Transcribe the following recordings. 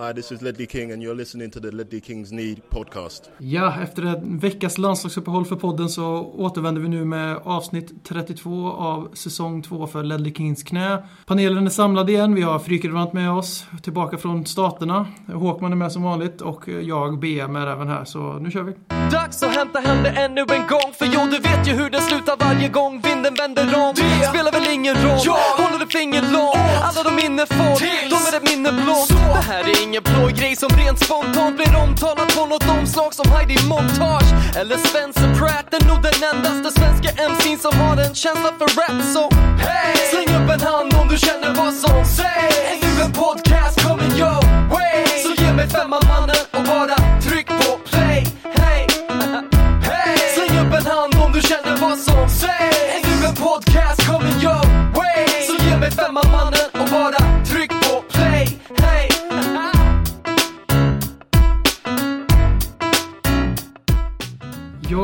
Hi, this is Ledley King and you're listening to the Ledley Kings Need podcast. Ja, efter en veckas landslagsuppehåll för podden så återvänder vi nu med avsnitt 32 av säsong 2 för Ledley Kings knä. Panelen är samlad igen, vi har Frykebrant med oss, tillbaka från staterna. Håkman är med som vanligt och jag, BM, är även här, så nu kör vi. Dags att hämta hem det ännu en gång För jo, du vet ju hur det slutar varje gång vinden vänder om Det spelar väl ingen roll, ja. håller du finger långt Alla de minne får, de är ett minne blått Det här är ingen blå grej som rent spontant blir omtalad på något omslag som Heidi Montage Eller Spencer Pratt, är nog den endaste svenska MC'n som har en känsla för rap Så hey! släng upp en hand om du känner vad som sägs Är nu en podcast coming your way Så ge mig femman mannen och bara tryck på play Hey! Hey! Släng upp en hand om du känner vad som sägs Är nu en podcast coming your way Så ge mig femman mannen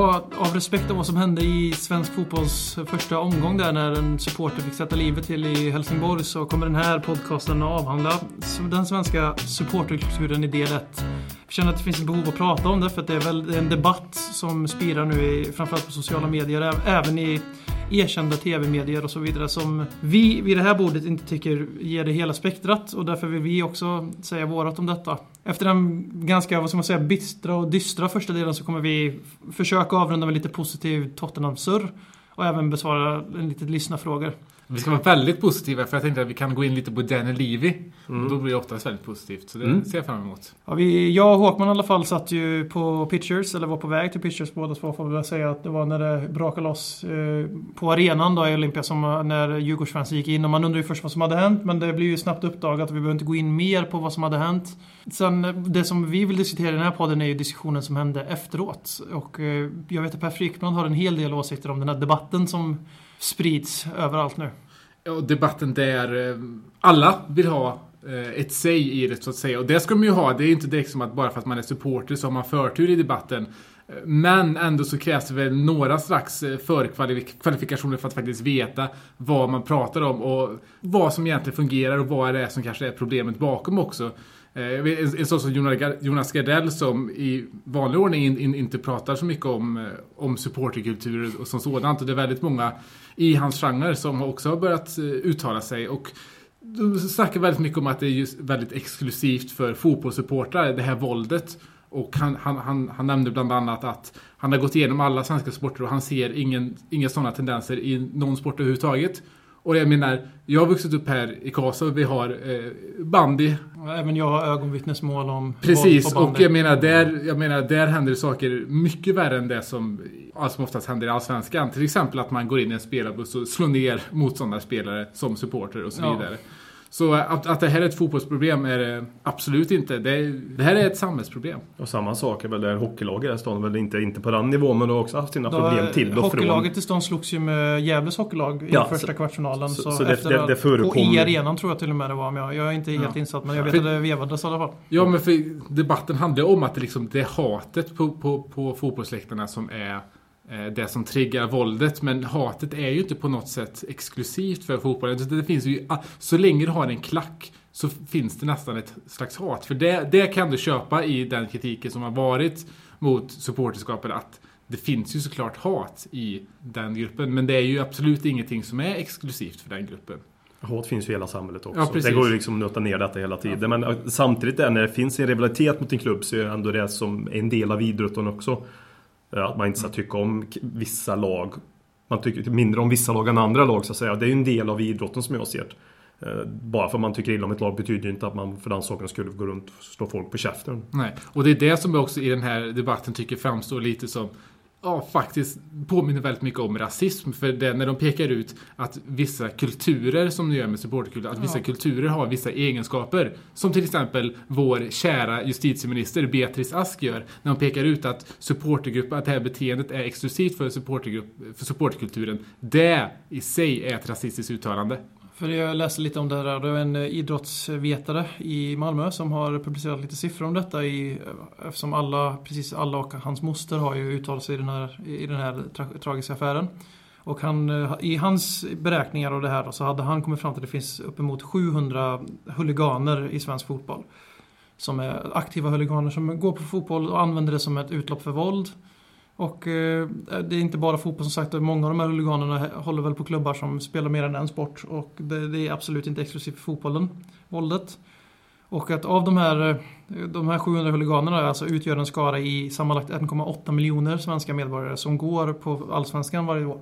var av respekt om vad som hände i svensk fotbolls första omgång där när en supporter fick sätta livet till i Helsingborg så kommer den här podcasten att avhandla den svenska supporterkulturen i del 1. Jag känner att det finns ett behov att prata om det för att det är väl det är en debatt som spirar nu i, framförallt på sociala medier, även i erkända tv-medier och så vidare som vi vid det här bordet inte tycker ger det hela spektrat och därför vill vi också säga vårat om detta. Efter den ganska, vad ska man säga, bistra och dystra första delen så kommer vi försöka avrunda med lite positiv Tottenham-surr och även besvara en liten lyssnarfrågor. Vi ska vara väldigt positiva för jag tänkte att vi kan gå in lite på Danny Levy. Och då blir det oftast väldigt positivt. Så det ser jag fram emot. Ja, vi, jag och Håkman i alla fall satt ju på Pitchers, eller var på väg till Pitchers båda två får vi väl säga att det var när det brakade loss eh, på arenan då i Olympia som när Djurgårdsfansen gick in och man undrar ju först vad som hade hänt men det blev ju snabbt uppdagat och vi behöver inte gå in mer på vad som hade hänt. Sen det som vi vill diskutera i den här podden är ju diskussionen som hände efteråt och eh, jag vet att Per Frykman har en hel del åsikter om den här debatten som sprids överallt nu. Ja, debatten där eh, alla vill ha eh, ett säg i det så att säga. Och det ska man ju ha. Det är inte direkt som att bara för att man är supporter så har man förtur i debatten. Eh, men ändå så krävs det väl några slags förkvalifikationer för att faktiskt veta vad man pratar om och vad som egentligen fungerar och vad det är som kanske är problemet bakom också. En sån som Jonas Gardell som i vanlig ordning inte pratar så mycket om, om supporterkultur och som sådant. Och det är väldigt många i hans genre som också har börjat eh, uttala sig. Och de snackar väldigt mycket om att det är just väldigt exklusivt för fotbollssupportrar, det här våldet. Och han, han, han, han nämnde bland annat att han har gått igenom alla svenska sporter och han ser ingen, inga sådana tendenser i någon sport överhuvudtaget. Och jag menar, jag har vuxit upp här i Karlstad och vi har eh, bandy. Även jag har ögonvittnesmål om Precis, och jag menar, där, jag menar, där händer det saker mycket värre än det som som oftast händer i Allsvenskan. Till exempel att man går in i en spelarbuss och slår ner motståndarspelare som supporter och så Ja. Så att, att det här är ett fotbollsproblem är det absolut inte. Det, är, det här är ett samhällsproblem. Och samma sak är väl det hockeylag i stan. Väl inte, inte på den nivån men de har också haft sina problem till och från. Hockeylaget i stan slogs ju med Gävles hockeylag i Ja, första så- kvartsfinalen. Så, så- så det- efter det- det förekom- På i arenan tror jag till och med det var. Men jag, jag är inte helt insatt. Men jag vet För- att det vevades i alla fall. Ja, men för debatten handlar om att det, liksom, det är hatet på, på, på fotbollsläktarna som är det som triggar våldet. Men hatet är ju inte på något sätt exklusivt för fotbollen. Det, finns ju, ah, så länge du har en klack så finns det nästan ett slags hat. För det, det kan du köpa i den kritiken som har varit mot supporterskapet. Att det finns ju såklart hat i den gruppen. Men det är ju absolut ingenting som är exklusivt för den gruppen. Hat finns ju i hela samhället också. Ja, det går ju liksom att nöta ner detta hela tiden. Men eh, samtidigt där, när det finns en rivalitet mot en klubb så är det ändå det som är en del av idrotten också. Eh, att man inte ska tycka om vissa lag. Man tycker mindre om vissa lag än andra lag så att säga. Det är ju en del av idrotten som jag ser det. Eh, bara för att man tycker illa om ett lag betyder ju inte att man för den saken skulle gå runt och slå folk på käften. Nej, och det är det som jag också i den här debatten tycker framstår lite som Ja, faktiskt påminner väldigt mycket om rasism. För det när de pekar ut att vissa kulturer, som de gör med supporterkultur, att vissa kulturer har vissa egenskaper. Som till exempel vår kära justitieminister Beatrice Ask gör. När hon pekar ut att supportergrupp, att det här beteendet är exklusivt för, supportergrupp, för supporterkulturen. Det i sig är ett rasistiskt uttalande. För jag läste lite om det här. Det var en eh, idrottsvetare i Malmö som har publicerat lite siffror om detta. I, eh, eftersom alla, precis alla och hans moster har ju uttalat sig i den här, i den här tra tragiska affären. Och han, eh, i hans beräkningar av det här då, så hade han kommit fram till att det finns uppemot 700 huliganer i svensk fotboll. som är aktiva huliganer som går på fotboll och använder det som ett utlopp för våld. Och eh, det är inte bara fotboll som sagt, många av de här huliganerna håller väl på klubbar som spelar mer än en sport och det, det är absolut inte exklusivt för fotbollen, våldet. Och att av de här, eh, de här 700 huliganerna alltså utgör en skara i sammanlagt 1,8 miljoner svenska medborgare som går på Allsvenskan varje år.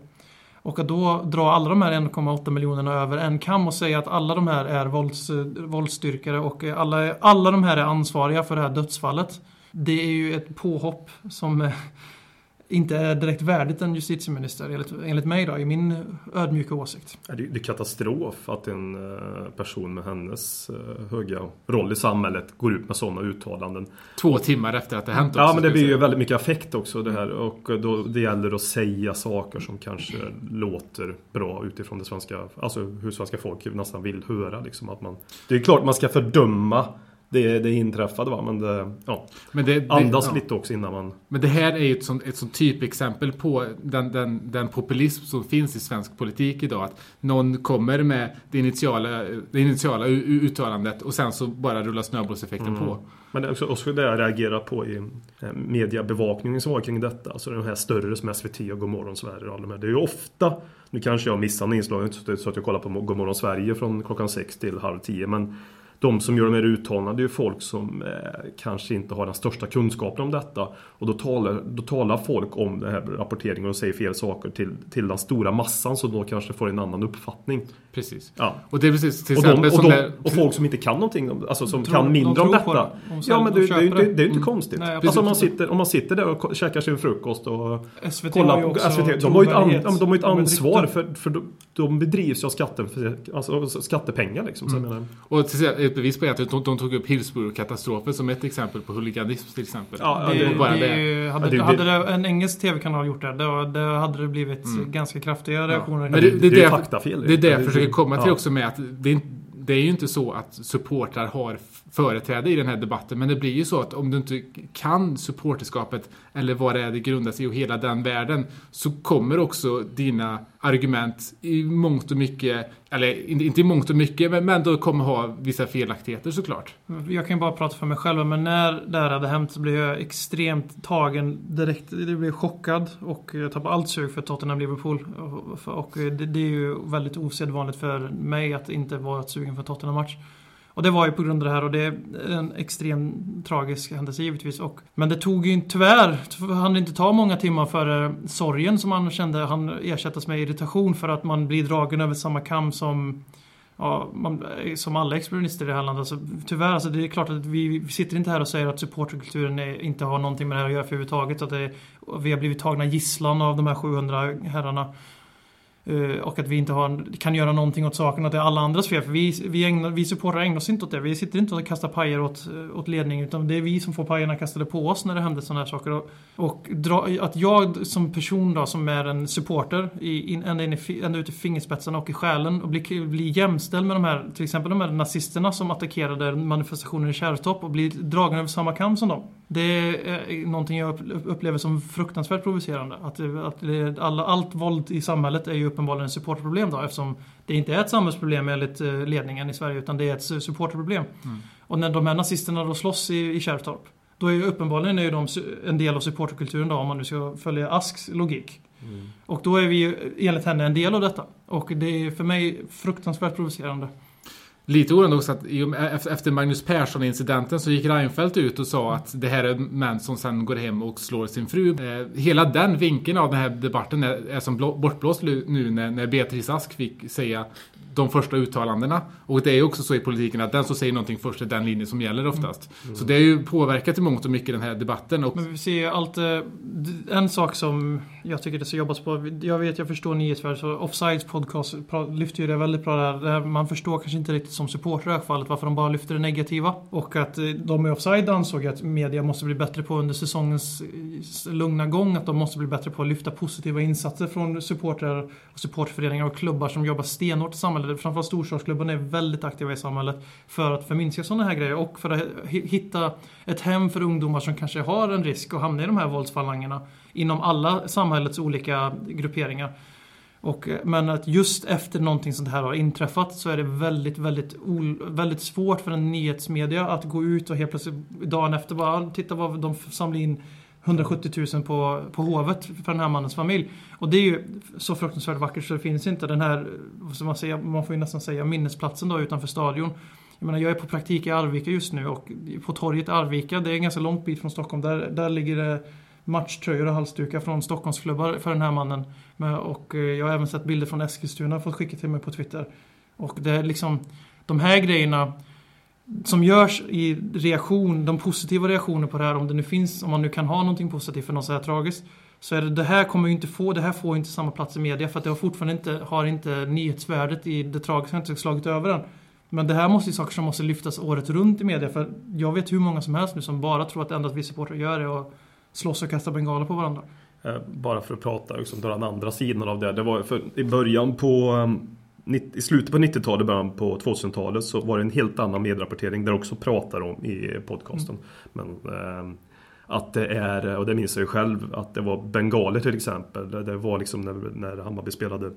Och att då dra alla de här 1,8 miljonerna över en kam och säga att alla de här är vålds, våldsstyrkare och alla, alla de här är ansvariga för det här dödsfallet. Det är ju ett påhopp som eh, inte är direkt värdigt en justitieminister, enligt, enligt mig då, i min ödmjuka åsikt. Det är katastrof att en eh, person med hennes eh, höga roll i samhället går ut med sådana uttalanden. Två timmar efter att det hänt också, Ja, men det blir ju väldigt mycket affekt också det här. Och då, det gäller att säga saker som kanske låter bra utifrån det svenska, alltså hur svenska folk nästan vill höra. Liksom, att man, det är klart man ska fördöma det, det inträffade va, men det, ja, men det, det andas ja. lite också innan man... Men det här är ju ett sånt, ett sånt typexempel på den, den, den populism som finns i svensk politik idag. Att någon kommer med det initiala, det initiala uttalandet och sen så bara rullar snöbollseffekten mm. på. Men också, också det jag reagerar på i eh, mediebevakningen som var kring detta. Alltså de här större som SVT och Godmorgon Sverige och alla de här. Det är ju ofta, nu kanske jag missar en inslag så att jag kollar på Godmorgon Sverige från klockan sex till halv tio. Men de som gör de här uttalandena det är ju folk som eh, kanske inte har den största kunskapen om detta. Och då talar, då talar folk om den här rapporteringen och säger fel saker till, till den stora massan som då kanske får en annan uppfattning. Precis. Ja. Och det är precis till och, de, och, de, och folk som inte kan någonting, alltså som tror, kan mindre de om detta. De ja men det, det, är ju inte, det är inte mm. konstigt. Nej, alltså om man, sitter, om man sitter där och käkar sin frukost och SVT kollar på SVT. De har ju ett, an, de har ett ansvar för, för de, bedrivs ju av skatten, alltså, skattepengar liksom. Mm. Och till ett bevis på att de, de tog upp Hillsborough-katastrofen som ett exempel på huliganism till exempel. Ja, det, det, bara det, hade, det, hade det, en engelsk TV-kanal gjort det, då, då hade det blivit mm. ganska kraftiga reaktioner. Ja. Men det, det, det, är faktafel. Det är det jag försöker komma till också med att det, det är ju inte så att supportrar har företräde i den här debatten. Men det blir ju så att om du inte kan supporterskapet eller vad det är det grundar sig i och hela den världen så kommer också dina argument i mångt och mycket, eller inte i mångt och mycket, men, men då kommer ha vissa felaktigheter såklart. Jag kan ju bara prata för mig själv, men när det här hade hänt så blev jag extremt tagen direkt. Jag blev chockad och jag tappade allt sug för Tottenham-Liverpool. Och det, det är ju väldigt osedvanligt för mig att inte vara sugen för Tottenham-match. Och det var ju på grund av det här och det är en extremt tragisk händelse givetvis. Och, men det tog ju tyvärr, han inte ta många timmar för sorgen som han kände han ersättas med irritation för att man blir dragen över samma kam som Ja, man, som alla experimentister i det här landet. Alltså, tyvärr, alltså, det är klart att vi, vi sitter inte här och säger att supporterkulturen är, inte har någonting med det här att göra för överhuvudtaget. Att det, vi har blivit tagna gisslan av de här 700 herrarna. Eh, och att vi inte har, kan göra någonting åt saken, att det är alla andras fel. För vi, vi, ägnar, vi supportrar ägnar oss inte åt det. Vi sitter inte och kastar pajer åt, eh, åt ledningen, utan det är vi som får pajerna kastade på oss när det händer sådana här saker. Och, och dra, att jag som person då, som är en supporter, i, in, ända, in i, ända ut i fingerspetsarna och i själen och blir, blir jämställd med de här, till exempel de här nazisterna som attackerade manifestationen i Kärrtorp och blir dragen över samma kam som dem. Det är någonting jag upplever som fruktansvärt provocerande. Att, att det, alla, allt våld i samhället är ju uppenbarligen ett supportproblem då eftersom det inte är ett samhällsproblem enligt eh, ledningen i Sverige utan det är ett supporterproblem. Mm. Och när de här nazisterna då slåss i, i Kärrtorp då är ju uppenbarligen är ju de en del av supporterkulturen då om man nu ska följa Asks logik. Mm. Och då är vi ju enligt henne en del av detta. Och det är för mig fruktansvärt provocerande. Lite oroande också att efter Magnus Persson-incidenten så gick Reinfeldt ut och sa att det här är män som sen går hem och slår sin fru. Eh, hela den vinkeln av den här debatten är, som bortblåst nu när Beatrice Ask fick säga de första uttalandena. Och det är också så i politiken att den som säger någonting först är den linje som gäller oftast. Mm. Så det har ju påverkat i mångt och mycket den här debatten. Och... Men vi ser allt... Eh, en sak som jag tycker det ska jobbas på. Jag vet, jag förstår nyhetsvärlden, Offsides podcast lyfter ju det väldigt bra där. Man förstår kanske inte riktigt som supporter i det här fallet varför de bara lyfter det negativa. Och att eh, de i Offside ansåg att media måste bli bättre på under säsongens eh, lugna gång. Att de måste bli bättre på att lyfta positiva insatser från supportrar och supportföreningar och klubbar som jobbar stenhårt i samhället. Framförallt storstadsklubbarna är väldigt aktiva i samhället för att förminska sådana här grejer och för att hitta ett hem för ungdomar som kanske har en risk att hamna i de här våldsfalangerna inom alla samhällets olika grupperingar. Och, eh, men att just efter någonting sånt här har inträffat så är det väldigt, väldigt, väldigt svårt för en nyhetsmedia att gå ut och helt plötsligt dagen efter bara ah, titta vad de samlar in 170 000 på, på Hovet för den här mannens familj. Och det är ju så fruktansvärt vackert så det finns inte den här, som man, säger, man får ju nästan säga minnesplatsen då utanför stadion. Jag menar, jag är på praktik i Arvika just nu och på torget i Arvika, det är en ganska långt bit från Stockholm, där, där ligger det matchtröjor och halsdukar från Stockholmsklubbar för den här mannen. Och eh, jag har även sett bilder från Eskilstuna fått skicka till mig på Twitter. Och det är liksom de här grejerna som görs i reaktion, de positiva reaktioner på det här, om det nu finns, om man nu kan ha någonting positivt för något så här tragiskt. Så är det, det här kommer ju inte få, det här får inte samma plats i media för att det har fortfarande inte, har inte nyhetsvärdet i det tragiska inte slagit över än. Men det här måste ju saker som måste lyftas året runt i media för jag vet hur många som helst nu som bara tror att det enda vi supportrar gör är att slåss och kasta bengaler på varandra. Eh, bara för att prata liksom, den andra sidan av det. Det var för i början på um, i slutet på 90-talet, början på 2000-talet så var det en helt annan medierapportering där också pratar om i podcasten. Mm. Men eh, att det är, och det minns jag ju själv, att det var bengaler till exempel. Det var liksom när, när Hammarby spelade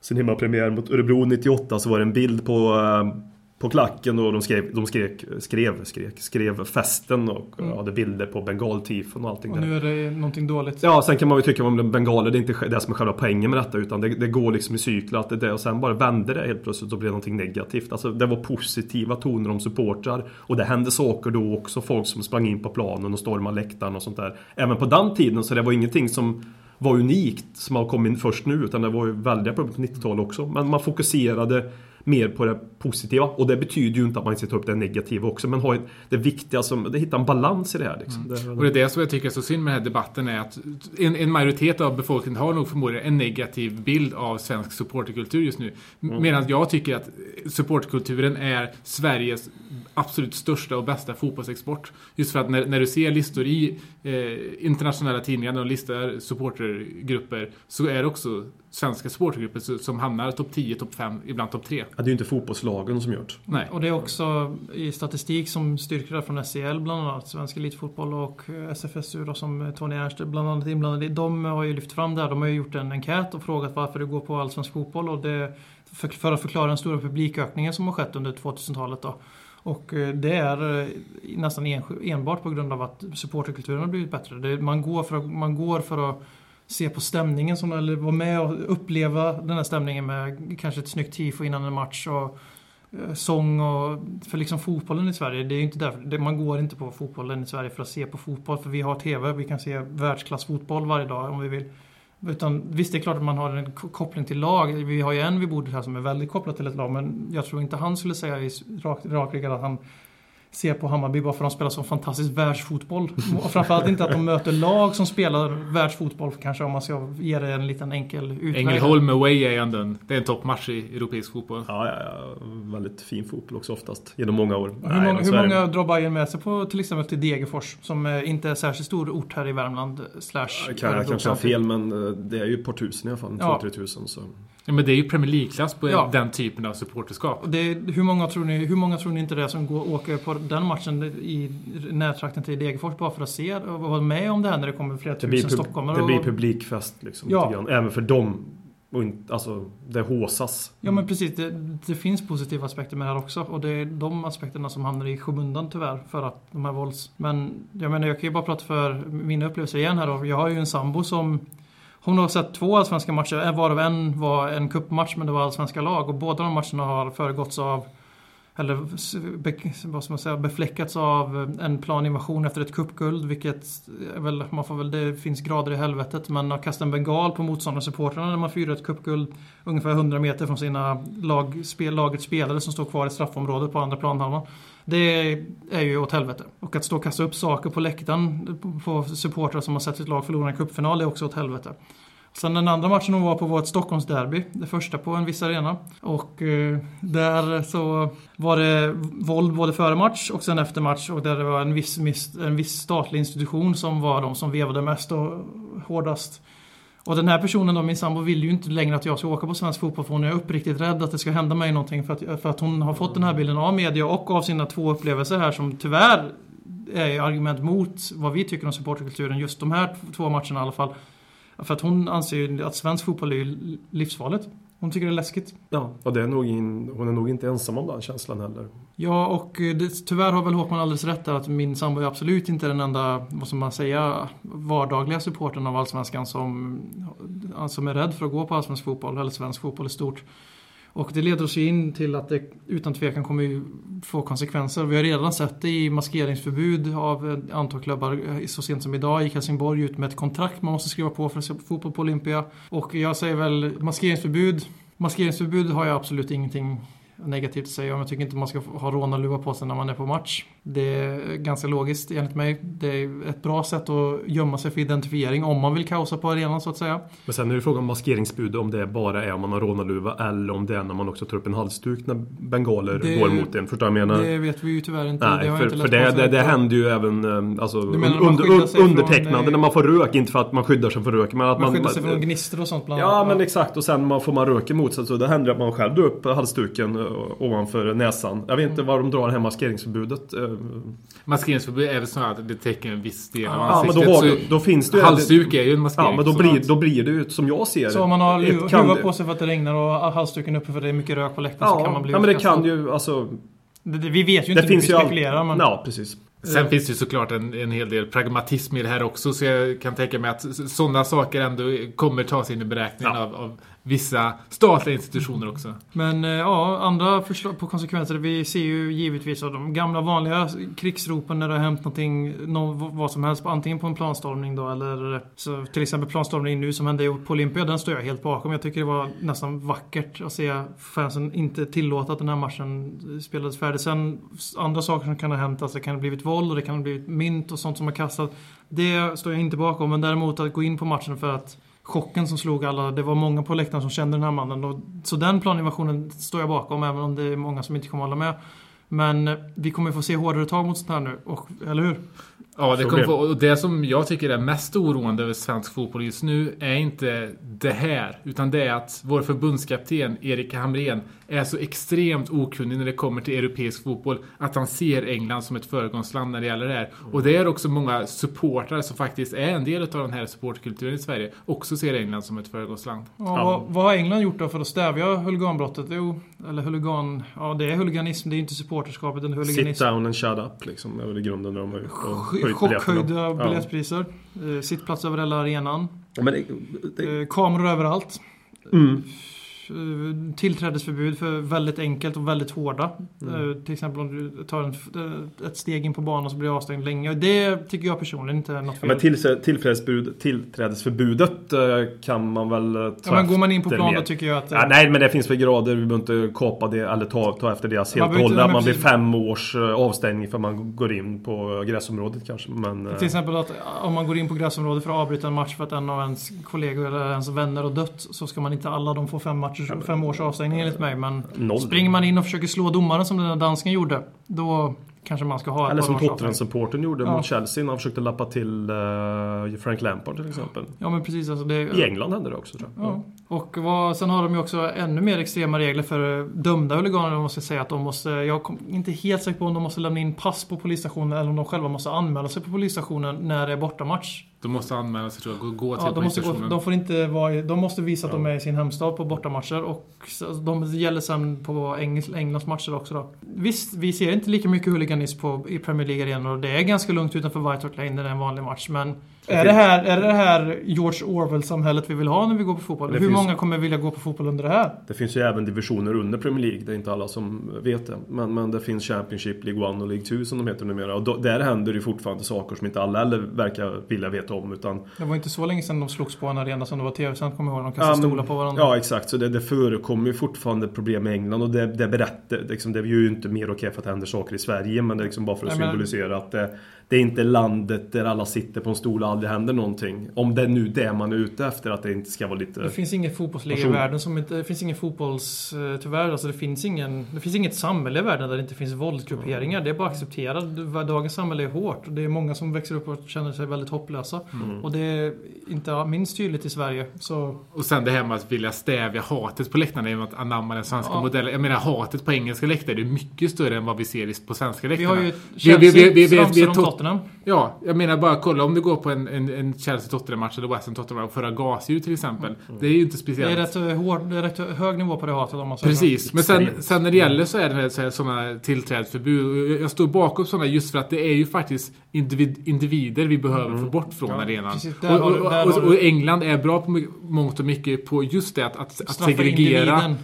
sin hemmapremiär mot Örebro 98 så var det en bild på eh, på klacken och de skrev, de skrek, skrev, skrek, skrev festen och mm. hade bilder på bengaltifon och allting. Och nu är det någonting dåligt. Ja, sen kan man ju tycka om bengaler, det är inte det som är själva poängen med detta utan det, det går liksom i cykler att det, det och sen bara vände det helt plötsligt och blev någonting negativt. Alltså det var positiva toner om supportrar och det hände saker då också. Folk som sprang in på planen och stormade läktaren och sånt där. Även på den tiden så det var ingenting som var unikt som har kommit först nu utan det var ju väldiga problem på 90-talet också. Men man fokuserade mer på det positiva. Och det betyder ju inte att man inte ska ta upp det negativa också. Men ha det viktiga som, det hitta en balans i det här. Liksom. Mm. Och det är det som jag tycker är så synd med den här debatten är att en, en majoritet av befolkningen har nog förmodligen en negativ bild av svensk supporterkultur just nu. Mm. Medan jag tycker att supporterkulturen är Sveriges absolut största och bästa fotbollsexport. Just för att när, när du ser listor i eh, internationella tidningar och listar supportergrupper så är det också svenska supportergrupper som hamnar topp 10, topp 5, ibland topp 3. Ja, det är ju inte fotbollslagen som det. Nej. Och det är också i statistik som styrker det från SCL bland annat, Svensk Elitfotboll och SFSU då, som Tony Ernst bland annat inblandad i. De har ju lyft fram det här. De har ju gjort en enkät och frågat varför det går på allsvensk fotboll. Och det, för, för att förklara den stora publikökningen som har skett under 2000-talet då. Och eh, det är eh, nästan enbart på grund av att supporterkulturen har blivit bättre. Det, man, går för att, man går för att se på stämningen, som, eller vara med och uppleva den här stämningen med kanske ett snyggt tifo innan en match och eh, sång och... För liksom fotbollen i Sverige, det är inte därför, det, man går inte på fotbollen i Sverige för att se på fotboll. För vi har TV, vi kan se världsklassfotboll varje dag om vi vill. Utan visst, det är klart att man har en koppling till lag. Vi har ju en vid bordet här som är väldigt kopplad till ett lag, men jag tror inte han skulle säga i rak, rak att han se på Hammarby bara för att de spelar så fantastisk världsfotboll. Och framförallt inte att de möter lag som spelar världsfotboll kanske om man ska ge det en liten enkel utväg. Ängelholm away är ändå en, det är en toppmatch i europeisk fotboll. Ja, ja, ja, väldigt fin fotboll också oftast. Genom många år. Hur, Nej, många, hur många drar Bayern med sig på till exempel till Degerfors? Som inte är särskilt stor ort här i Värmland. Slash ja, kan jag kanske ha fel men eh, det är ju ett par tusen i alla fall. Ja. 2-3 tusen. Så. Ja, men det är ju Premier League-klass på ja. den typen av supporterskap. Det, hur, många tror ni, hur många tror ni inte det är som går, åker på den matchen i närtrakten till Degerfors bara för att se och vara med om det här när det kommer flera det tusen stockholmare? Det blir publikfest liksom. Ja. Även för dem. Och inte, alltså, det håsas. Ja men precis, det, det, finns positiva aspekter med det här också. Och det är de aspekterna som hamnar i skymundan tyvärr. För att de här vålds... Men jag menar, jag kan ju bara prata för mina upplevelser igen här då. Jag har ju en sambo som hon har sett två allsvenska matcher, eh, varav en var en kuppmatch men det var allsvenska lag. Och båda de matcherna har föregåtts av eller vad ska man säga, befläckats av en planinvasion efter ett kuppguld vilket väl, man får väl, det finns grader i helvetet men att kasta en bengal på motståndarsupportrarna när man firar ett kuppguld ungefär 100 meter från sina lag, spel, lagets spelare som står kvar i straffområdet på andra planhalvan. Det är ju åt helvete. Och att stå och kasta upp saker på läktaren på supportrar som har sett sitt lag förlora en cupfinal är också åt helvete. Sen den andra matchen hon var på var ett Stockholmsderby. Det första på en viss arena. Och eh, där så var det våld både före match och sen efter match. Och där det var en viss, en viss statlig institution som var de som vevade mest och hårdast. Och den här personen då, min sambo, vill ju inte längre att jag ska åka på svensk fotboll för hon är uppriktigt rädd att det ska hända mig någonting. För att, för att hon har fått den här bilden av media och av sina två upplevelser här som tyvärr är argument mot vad vi tycker om supporterkulturen. Just de här två matcherna i alla fall för att hon anser ju att svensk fotboll är livsfarligt. Hon tycker det är läskigt. Ja, och det är nog in, hon är nog inte ensam om den känslan heller. Ja, och eh, det, tyvärr har väl Håkman alldeles rätt där att min sambo är absolut inte den enda, vad ska man säga, vardagliga supporten av Allsvenskan som, som är rädd för att gå på allsvensk fotboll, eller svensk fotboll i stort. Och det leder oss ju in till att det utan tvekan kommer få konsekvenser. Vi har redan sett det i maskeringsförbud av ett antal klubbar. Eh, så sent som idag gick Helsingborg ut med ett kontrakt man måste skriva på för att se fotboll på Olympia. Och jag säger väl maskeringsförbud. Maskeringsförbud har jag absolut ingenting negativt att säga om. Jag tycker inte man ska ha rånarluva på sig när man är på match. Det är ganska logiskt enligt mig. Det är ett bra sätt att gömma sig för identifiering om man vill kaosa på arenan så att säga. Men sen är det frågan om maskeringsbud om det bara är om man har rånarluva eller om det är när man också tar upp en halsduk när bengaler Det- går mot en. Förstår jag menar? Det vet vi ju tyvärr inte. Nej, det för, inte för det, det, det händer ju även eh, alltså, under, från, undertecknande eh, när man får rök. Inte för att man skyddar sig från rök men att Man man... skyddar sig från gnistor och sånt bland Ja annat. men exakt och sen man får man rök emot sig så det händer att man själv drar upp halsduken eh, ovanför näsan. Jag vet inte var de drar det här maskeringsförbudet. Maskeringsförbud är väl snarare att det täcker en viss del av Ja men då, ansiktet. har, då finns det. Halsduk är ju en maskering. Ja men då blir, då blir det ju som jag ser det. Så om man har huva på sig för att det regnar och halsduken uppe för att det är mycket rök på läktaren så kan man Ja, bli ja men det kan ju alltså... Det, det, vi vet ju Det inte, vi finns ju all- spekulerar men... Ja precis. Sen finns det ju såklart en, en hel del pragmatism i det här också. Så jag kan tänka mig att sådana saker ändå kommer tas in i beräkningen Ja. av, av vissa statliga institutioner också. Men eh, ja, andra förslag på konsekvenser. Vi ser ju givetvis av de gamla vanliga krigsropen när det har hänt någonting, någon, vad som helst, antingen på en planstormning då eller så till exempel planstormningen nu som hände på Olympia, den står jag helt bakom. Jag tycker det var nästan vackert att se fansen inte tillåta att den här matchen spelades färdigt. Sen andra saker som kan ha hänt, alltså det kan ha blivit våld och det kan ha blivit mynt och sånt som har kastat. Det står jag inte bakom, men däremot att gå in på matchen för att chocken som slog alla. Det var många på läktaren som kände den här mannen. Och, så den planinvasionen står jag bakom, även om det är många som inte kommer hålla med. Men eh, vi kommer få se hårdare tag mot sånt här nu, och, eller hur? Ja, det, kommer få, och det som jag tycker är mest oroande över svensk fotboll just nu är inte det här. Utan det är att vår förbundskapten Erik Hamrén är så extremt okunnig när det kommer till europeisk fotboll. Att han ser England som ett föregångsland när det gäller det här. Och det är också många supportrar som faktiskt är en del av den här supportkulturen i Sverige. Också ser England som ett föregångsland. Ja, Vad, vad har England gjort då för att stävja huliganbrottet? Jo, eller huligan... Ja, det är huliganism. Det är inte supporterskapet, det är Sit huliganism. down and shut up liksom. är väl i grunden när de har gjort. och Chockhöjda biljettpriser. Eh, sittplats över hela arenan. Ja. Men det, det, Eh, kameror överallt. mm. Eh, Tillträdesförbud för väldigt enkelt och väldigt hårda. Mm. Eh, Till exempel om du tar en, eh, ett steg in på banan så blir du avstängd länge. Det tycker jag personligen inte är något Ja, fel. men tillträdes- tillträdesförbud, tillträdesförbudet kan man väl ta ja, men går man in på plan då tycker jag att... Ja, nej men det finns väl grader, vi behöver inte kapa det eller ta, ta efter deras Man helt och hållet. Man blir fem års avstängning för man går in på gräsområdet kanske. Men, Till exempel att om man går in på gräsområdet för att avbryta en match för att en av ens kollegor eller ens vänner har dött så ska man inte alla de få fem, matchers, fem års avstängning enligt mig. Men noll. springer man in och försöker slå domaren som den där dansken gjorde då kanske man ska ha Eller som. Tottenham-supporten gjorde Ja. mot Chelsea när han försökte lappa till eh, Frank Lampard till exempel. Ja men precis. Alltså det, I England hände det också tror jag. Ja. Och vad, sen har de ju också ännu mer extrema regler för eh, dömda huliganer. Måste säga att de måste, jag är inte helt säker på om de måste lämna in pass på polisstationen eller om de själva måste anmäla sig på polisstationen när det är bortamatch. De måste anmäla sig tror jag. Gå, till Ja, de, måste gå, de, får inte vara, de måste visa att de är i sin hemstad på bortamatcher och så- de gäller sen på Engels, Englands matcher också då. Visst, vi ser inte lika mycket huliganism på, i Premier League-arenor och det är ganska lugnt utanför White Hart Lane när det är en vanlig match. Men är det här, är det här George Orwell-samhället vi vill ha när vi går på fotboll? Det Hur finns- många kommer vilja gå på fotboll under det här? Det finns ju även divisioner under Premier League. Det är inte alla som vet det. Men, men det finns Championship, League 1 och League 2 som de heter numera. Och då, där händer ju fortfarande saker som inte alla heller verkar vilja veta om. Utan Det var inte så länge sedan de slogs på en arena som det var tv-sänt, kommer jag ihåg. De kastade men- stolar på varandra. Ja exakt, så det, det förekommer ju fortfarande problem i England och det, det berättar, liksom, det är ju inte mer okej för att det händer saker i Sverige men det är liksom bara för att Nej, men- symbolisera att det, det är inte landet där alla sitter på en stol och aldrig händer någonting. Om det är nu det man är ute efter, att det inte ska vara lite... Det finns ingen fotbollsliga i världen som inte... Det finns ingen fotbolls... eh, Tyvärr, alltså det finns ingen... Det finns inget samhälle i världen där det inte finns våldsgrupperingar. Det är bara att acceptera. Dagens samhälle är hårt. Det är många som växer upp och känner sig väldigt hopplösa. Mm. Och det är inte minst tydligt i Sverige. Så... Och sen det här med att vilja stävja hatet på läktarna genom att anamma den svenska Ja. modellen. Jag menar hatet på engelska läktare är mycket större än vad vi ser på svenska Vi läktarna. har ju vi- Chelsea vi- vi- vi- framför vi- om Tot- Tottenham. Ja, jag menar bara kolla om du går på en, en, en Chelsea-Tottenham-match eller West Ham-Tottenham och förra gasljud till exempel. Det är ju inte Det speciellt. är rätt, eh, hård, det är rätt hög nivå på det hatet om man säger. Precis, men sen, sen när det gäller så är det så här- sådana tillträdesförbud. Och jag- står bakom sådana just för att det är ju faktiskt individ, individer vi behöver få bort från arenan. precis. Och, har du- och, och, och England är bra på mångt och mycket på just det att, att, att segregera. individen.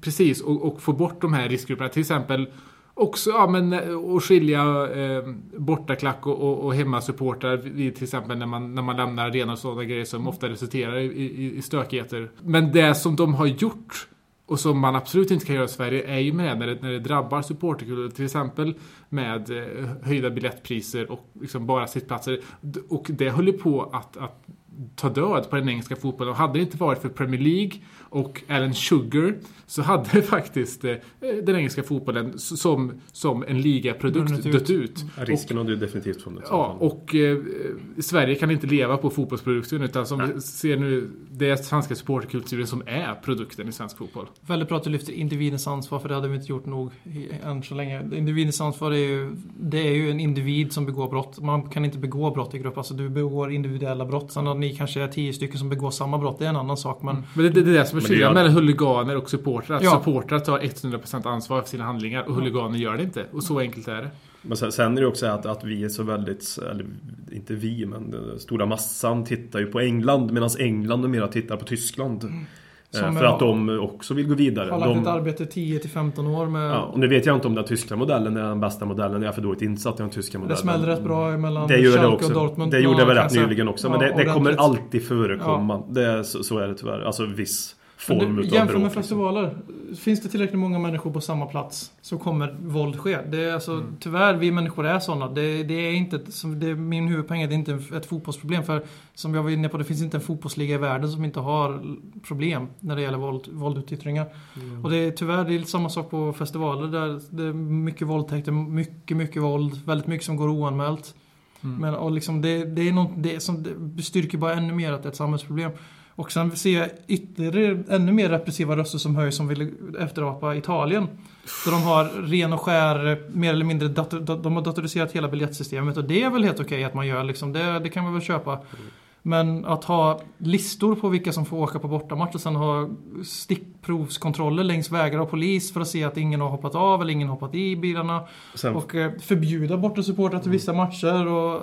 Precis, och, och få bort de här riskgrupperna. Till exempel också ja, men, eh, och skilja eh, bortaklack och, och, och hemmasupportrar vid till exempel när man, när man lämnar arenan och sådana grejer som ofta resulterar i, i, i stökigheter. Men det som de har gjort och som man absolut inte kan göra i Sverige är ju med när det, när det drabbar supporterkulturen. Till exempel med eh, höjda biljettpriser och liksom bara sittplatser. Och det höll ju på att, att ta död på den engelska fotbollen. Och hade det inte varit för Premier League och Alan Sugar så hade faktiskt eh, den engelska fotbollen som, som en ligaprodukt ut. dött ut. Ja, Risken hade ju definitivt funnits. Ja, och eh, Sverige kan inte leva på fotbollsprodukten utan som vi ser nu, det är svenska supporterkulturen som är produkten i svensk fotboll. Väldigt bra att du lyfter individens ansvar för det hade vi inte gjort nog än så länge. Individens ansvar är ju, det är ju en individ som begår brott. Man kan inte begå brott i grupp. Alltså du begår individuella brott. Sen att ni kanske är tio stycken som begår samma brott, det är en annan sak. Men Men det, det, det är det som är Det gör- mellan huliganer och supportrar. Ja. supportrar tar 100% ansvar för sina handlingar och huliganer gör det inte. Och så enkelt är det. Men sen, sen är det också att, att vi är så väldigt, eller inte vi, men den stora massan tittar ju på England medan England numera tittar på Tyskland. Eh, Som för att de också vill gå vidare. har lagt ett arbete 10 till 15 år med... ja, och nu vet jag inte om den tyska modellen är den bästa modellen. Jag är för dåligt insatt i den tyska modellen. det smällde rätt bra mellan Det det Schalke också. och Dortmund. det gjorde det väl rätt nyligen också. Ja, Men det, det kommer alltid förekomma. Det, är- så, så är det tyvärr. Alltså viss form utav Jämför med liksom. festivaler. Finns det tillräckligt många människor på samma plats så kommer våld ske. Det är alltså, Mm. Tyvärr, vi människor är sådana. Det, det är inte, det, min huvudpoäng är det inte är ett fotbollsproblem. För som jag var inne på, det finns inte en fotbollsliga i världen som inte har problem när det gäller våld, våldutyttringar. Mm. Och det är tyvärr det är lite samma sak på festivaler där det är mycket våldtäkter, mycket, mycket våld. Väldigt mycket som går oanmält. Mm. Men och liksom det, det är något, det, som, det bestyrker bara ännu mer att det är ett samhällsproblem. Och sen ser jag ytterligare ännu mer repressiva röster som höjs som vill efterapa Italien. Där de har ren och skär, mer eller mindre, dator, da- de har datoriserat hela biljettsystemet och det är väl helt okej att man gör liksom. Det, det kan man väl köpa. Men att ha listor på vilka som får åka på bortamatch och sen ha stickprovskontroller längs vägar av polis för att se att ingen har hoppat av eller ingen har hoppat i bilarna. Sen, Och eh, förbjuda bortasupportrar till vissa matcher och...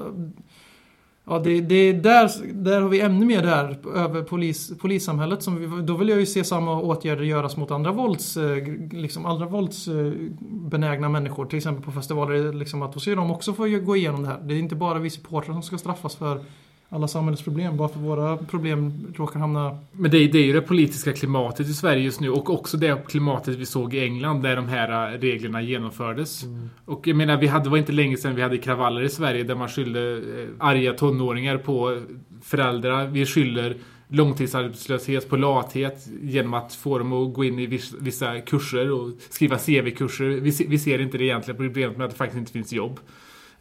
Ja, det, det är där, där har vi ännu mer där över polis, polissamhället. Som vi, då vill jag ju se samma åtgärder göras mot andra vålds, eh, liksom andra våldsbenägna eh, människor. Till exempel på festivaler. Liksom att då ska de också få gå igenom det här. Det är inte bara vi supportrar som ska straffas för alla samhällets problem. Bara för våra problem råkar hamna... Men det är, det är ju det politiska klimatet i Sverige just nu och också det klimatet vi såg i England där de här äh, reglerna genomfördes. Och jag menar, vi hade, det var inte länge sedan vi hade kravaller i Sverige där man skyllde eh, arga tonåringar på föräldrar. Vi skyller långtidsarbetslöshet på lathet genom att få dem att gå in i viss, vissa kurser och skriva CV-kurser. Vi, vi ser inte det egentliga problemet med att det faktiskt inte finns jobb.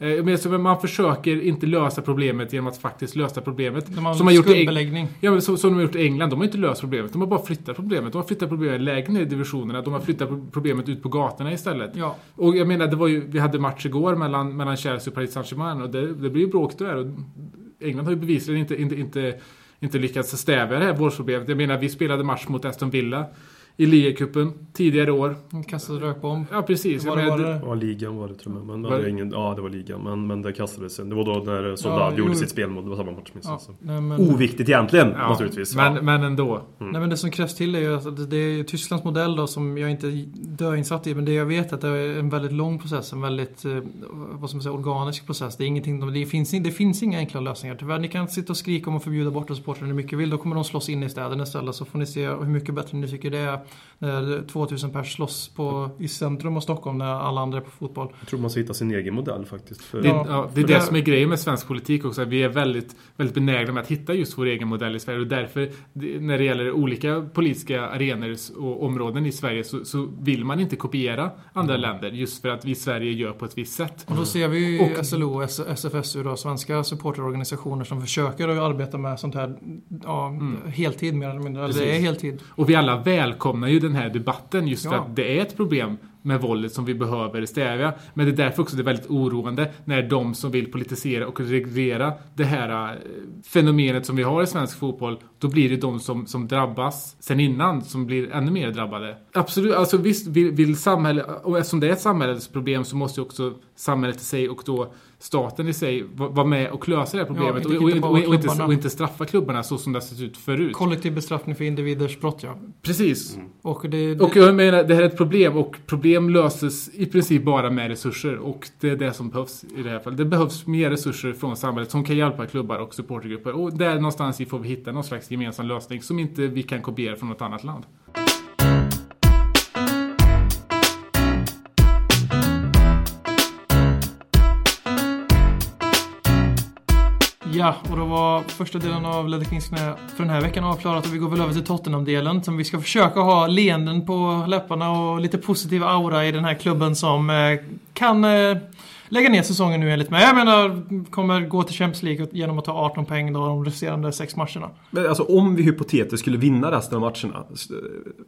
Eh, Men så man försöker inte lösa problemet genom att faktiskt lösa problemet. Man Som man gjort skuldbeläggning. Ja, men som, som de har gjort i England. De har inte löst problemet. De har bara flyttat problemet. De har flyttat problemet lägre ner i divisionerna. De har flyttat pro- problemet ut på gatorna istället. Ja, Och jag menar, det var ju, vi hade match igår mellan, mellan Chelsea och Paris Saint-Germain och det, det blir ju bråk där. Och England har ju bevisligen inte, inte, inte, inte lyckats stävja det här vårdsproblemet. Jag menar, vi spelade match mot Aston Villa i ligacupen tidigare år. kastade rökbomb. Ja, precis. Var det, var det? Ja, ligan var det tror jag. Men Var det ingen, ja, det var ligan. Men, men det kastades sen. Det var då när Soldad Ja, gjorde jo. sitt spelmål. Det var samma match minns. Ja, så. nej, men, Oviktigt egentligen, ja, naturligtvis. Men, ja. men ändå. Nej men det som krävs till är ju att det är Tysklands modell då som jag inte är döinsatt i men det jag vet är att det är en väldigt lång process, en väldigt eh, vad ska man säga, organisk process. Det, är ingenting, det, finns, det finns inga enkla lösningar. Tyvärr, ni kan sitta och skrika om att förbjuda bort supportrar hur mycket vill. Då kommer de slåss in i städerna istället så får ni se hur mycket bättre ni tycker det är när 2000 pers slåss på, i centrum av Stockholm när alla andra är på fotboll. Jag tror man ska hitta sin egen modell faktiskt. För, Det, Ja, ja, det är det det- som är grejen med svensk politik också. Vi är väldigt, väldigt benägna med att hitta just vår egen modell i Sverige. Och därför, när det gäller olika politiska arenor och områden i Sverige, så, så vill man inte kopiera andra länder. Just för att vi i Sverige gör på ett visst sätt. Och då ser vi ju Och- SLO och SFSU då, svenska supporterorganisationer som försöker att arbeta med sånt här ja, heltid mer eller mindre. Eller det är Precis. heltid. Och vi alla välkomnar ju den här debatten just för Ja. att det är ett problem med våldet som vi behöver stävja. Men det är därför också det är väldigt oroande när de som vill politisera och reglera det här eh, fenomenet som vi har i svensk fotboll, då blir det de som, som drabbas sen innan som blir ännu mer drabbade. Absolut, alltså visst vill, vill samhället, och eftersom det är ett samhällsproblem så måste ju också samhället i sig och då staten i sig va- vara med och lösa det här problemet inte- och, och, och, och, inte, och inte straffa klubbarna så som det har sett ut förut. Kollektiv bestraffning för individers brott, ja. Precis. Och det, det, Och jag menar, det här är ett problem och problem löses i princip bara med resurser och det är det som behövs i det här fallet. Det behövs mer resurser från samhället som kan hjälpa klubbar och supportergrupper och där någonstans får vi hitta någon slags gemensam lösning som inte vi kan kopiera från något annat land. Ja, och då var första delen av Ledder Kings knä för den här veckan avklarat och vi går väl över till Tottenham-delen som vi ska försöka ha leenden på läpparna och lite positiv aura i den här klubben som eh, kan eh, lägga ner säsongen nu enligt mig. Jag menar, kommer gå till Champions League genom att ta 18 poäng då de resterande sex matcherna. Men alltså om vi hypotetiskt skulle vinna resten av matcherna. s-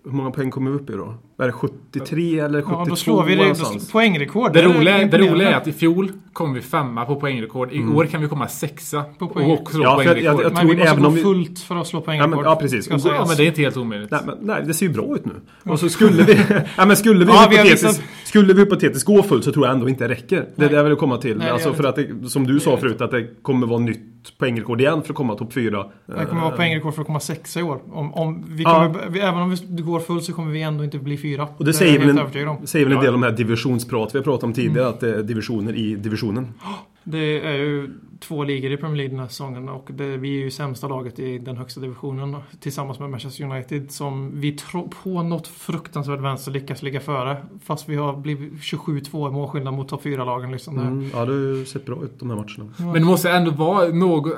Hur många poäng kommer vi upp i då? Är det 73 eller 72 Ja, då slår vi det, då, poängrekord. Det är roliga, det roliga är att i fjol kom vi femma på poängrekord. I år kan vi komma sexa På poäng. och också Ja, för jag- poängrekord. jag- Men vi måste även gå om vi- fullt för att slå Ja, poängrekord. men, ja precis. Och-. Ja, men det är inte helt omöjligt. Nej, men, nej, det ser ju bra ut nu. Och så skulle vi, ja, men skulle vi, Ja, hypotetiskt, visat- skulle vi hypotetiskt gå fullt så tror jag ändå inte det räcker. Det Nej. Det jag vill komma till. Nej, det alltså för det att det, som du sa förut, att det kommer vara nytt poängrekord igen för att komma topp fyra. Det kommer vara poängrekord för att komma sexa i år. Om, om vi Ja. kommer, vi, även om vi går fullt så kommer vi ändå inte bli fyra. Och det, är säger väl, en, säger väl en Ja, del ja. om de här divisionsprat vi har pratat om tidigare, att det är divisioner i divisionen. Det är ju två ligor i Premier League den här säsongen och det, vi är ju sämsta laget i den högsta divisionen tillsammans med Manchester United som vi tro, på något fruktansvärt vänster lyckas ligga före. Fast vi har blivit 27-2 i målskillnad mot topp 4-lagen. Liksom. Mm, ja, det har ju sett bra ut de här matcherna. Men det måste ändå vara något...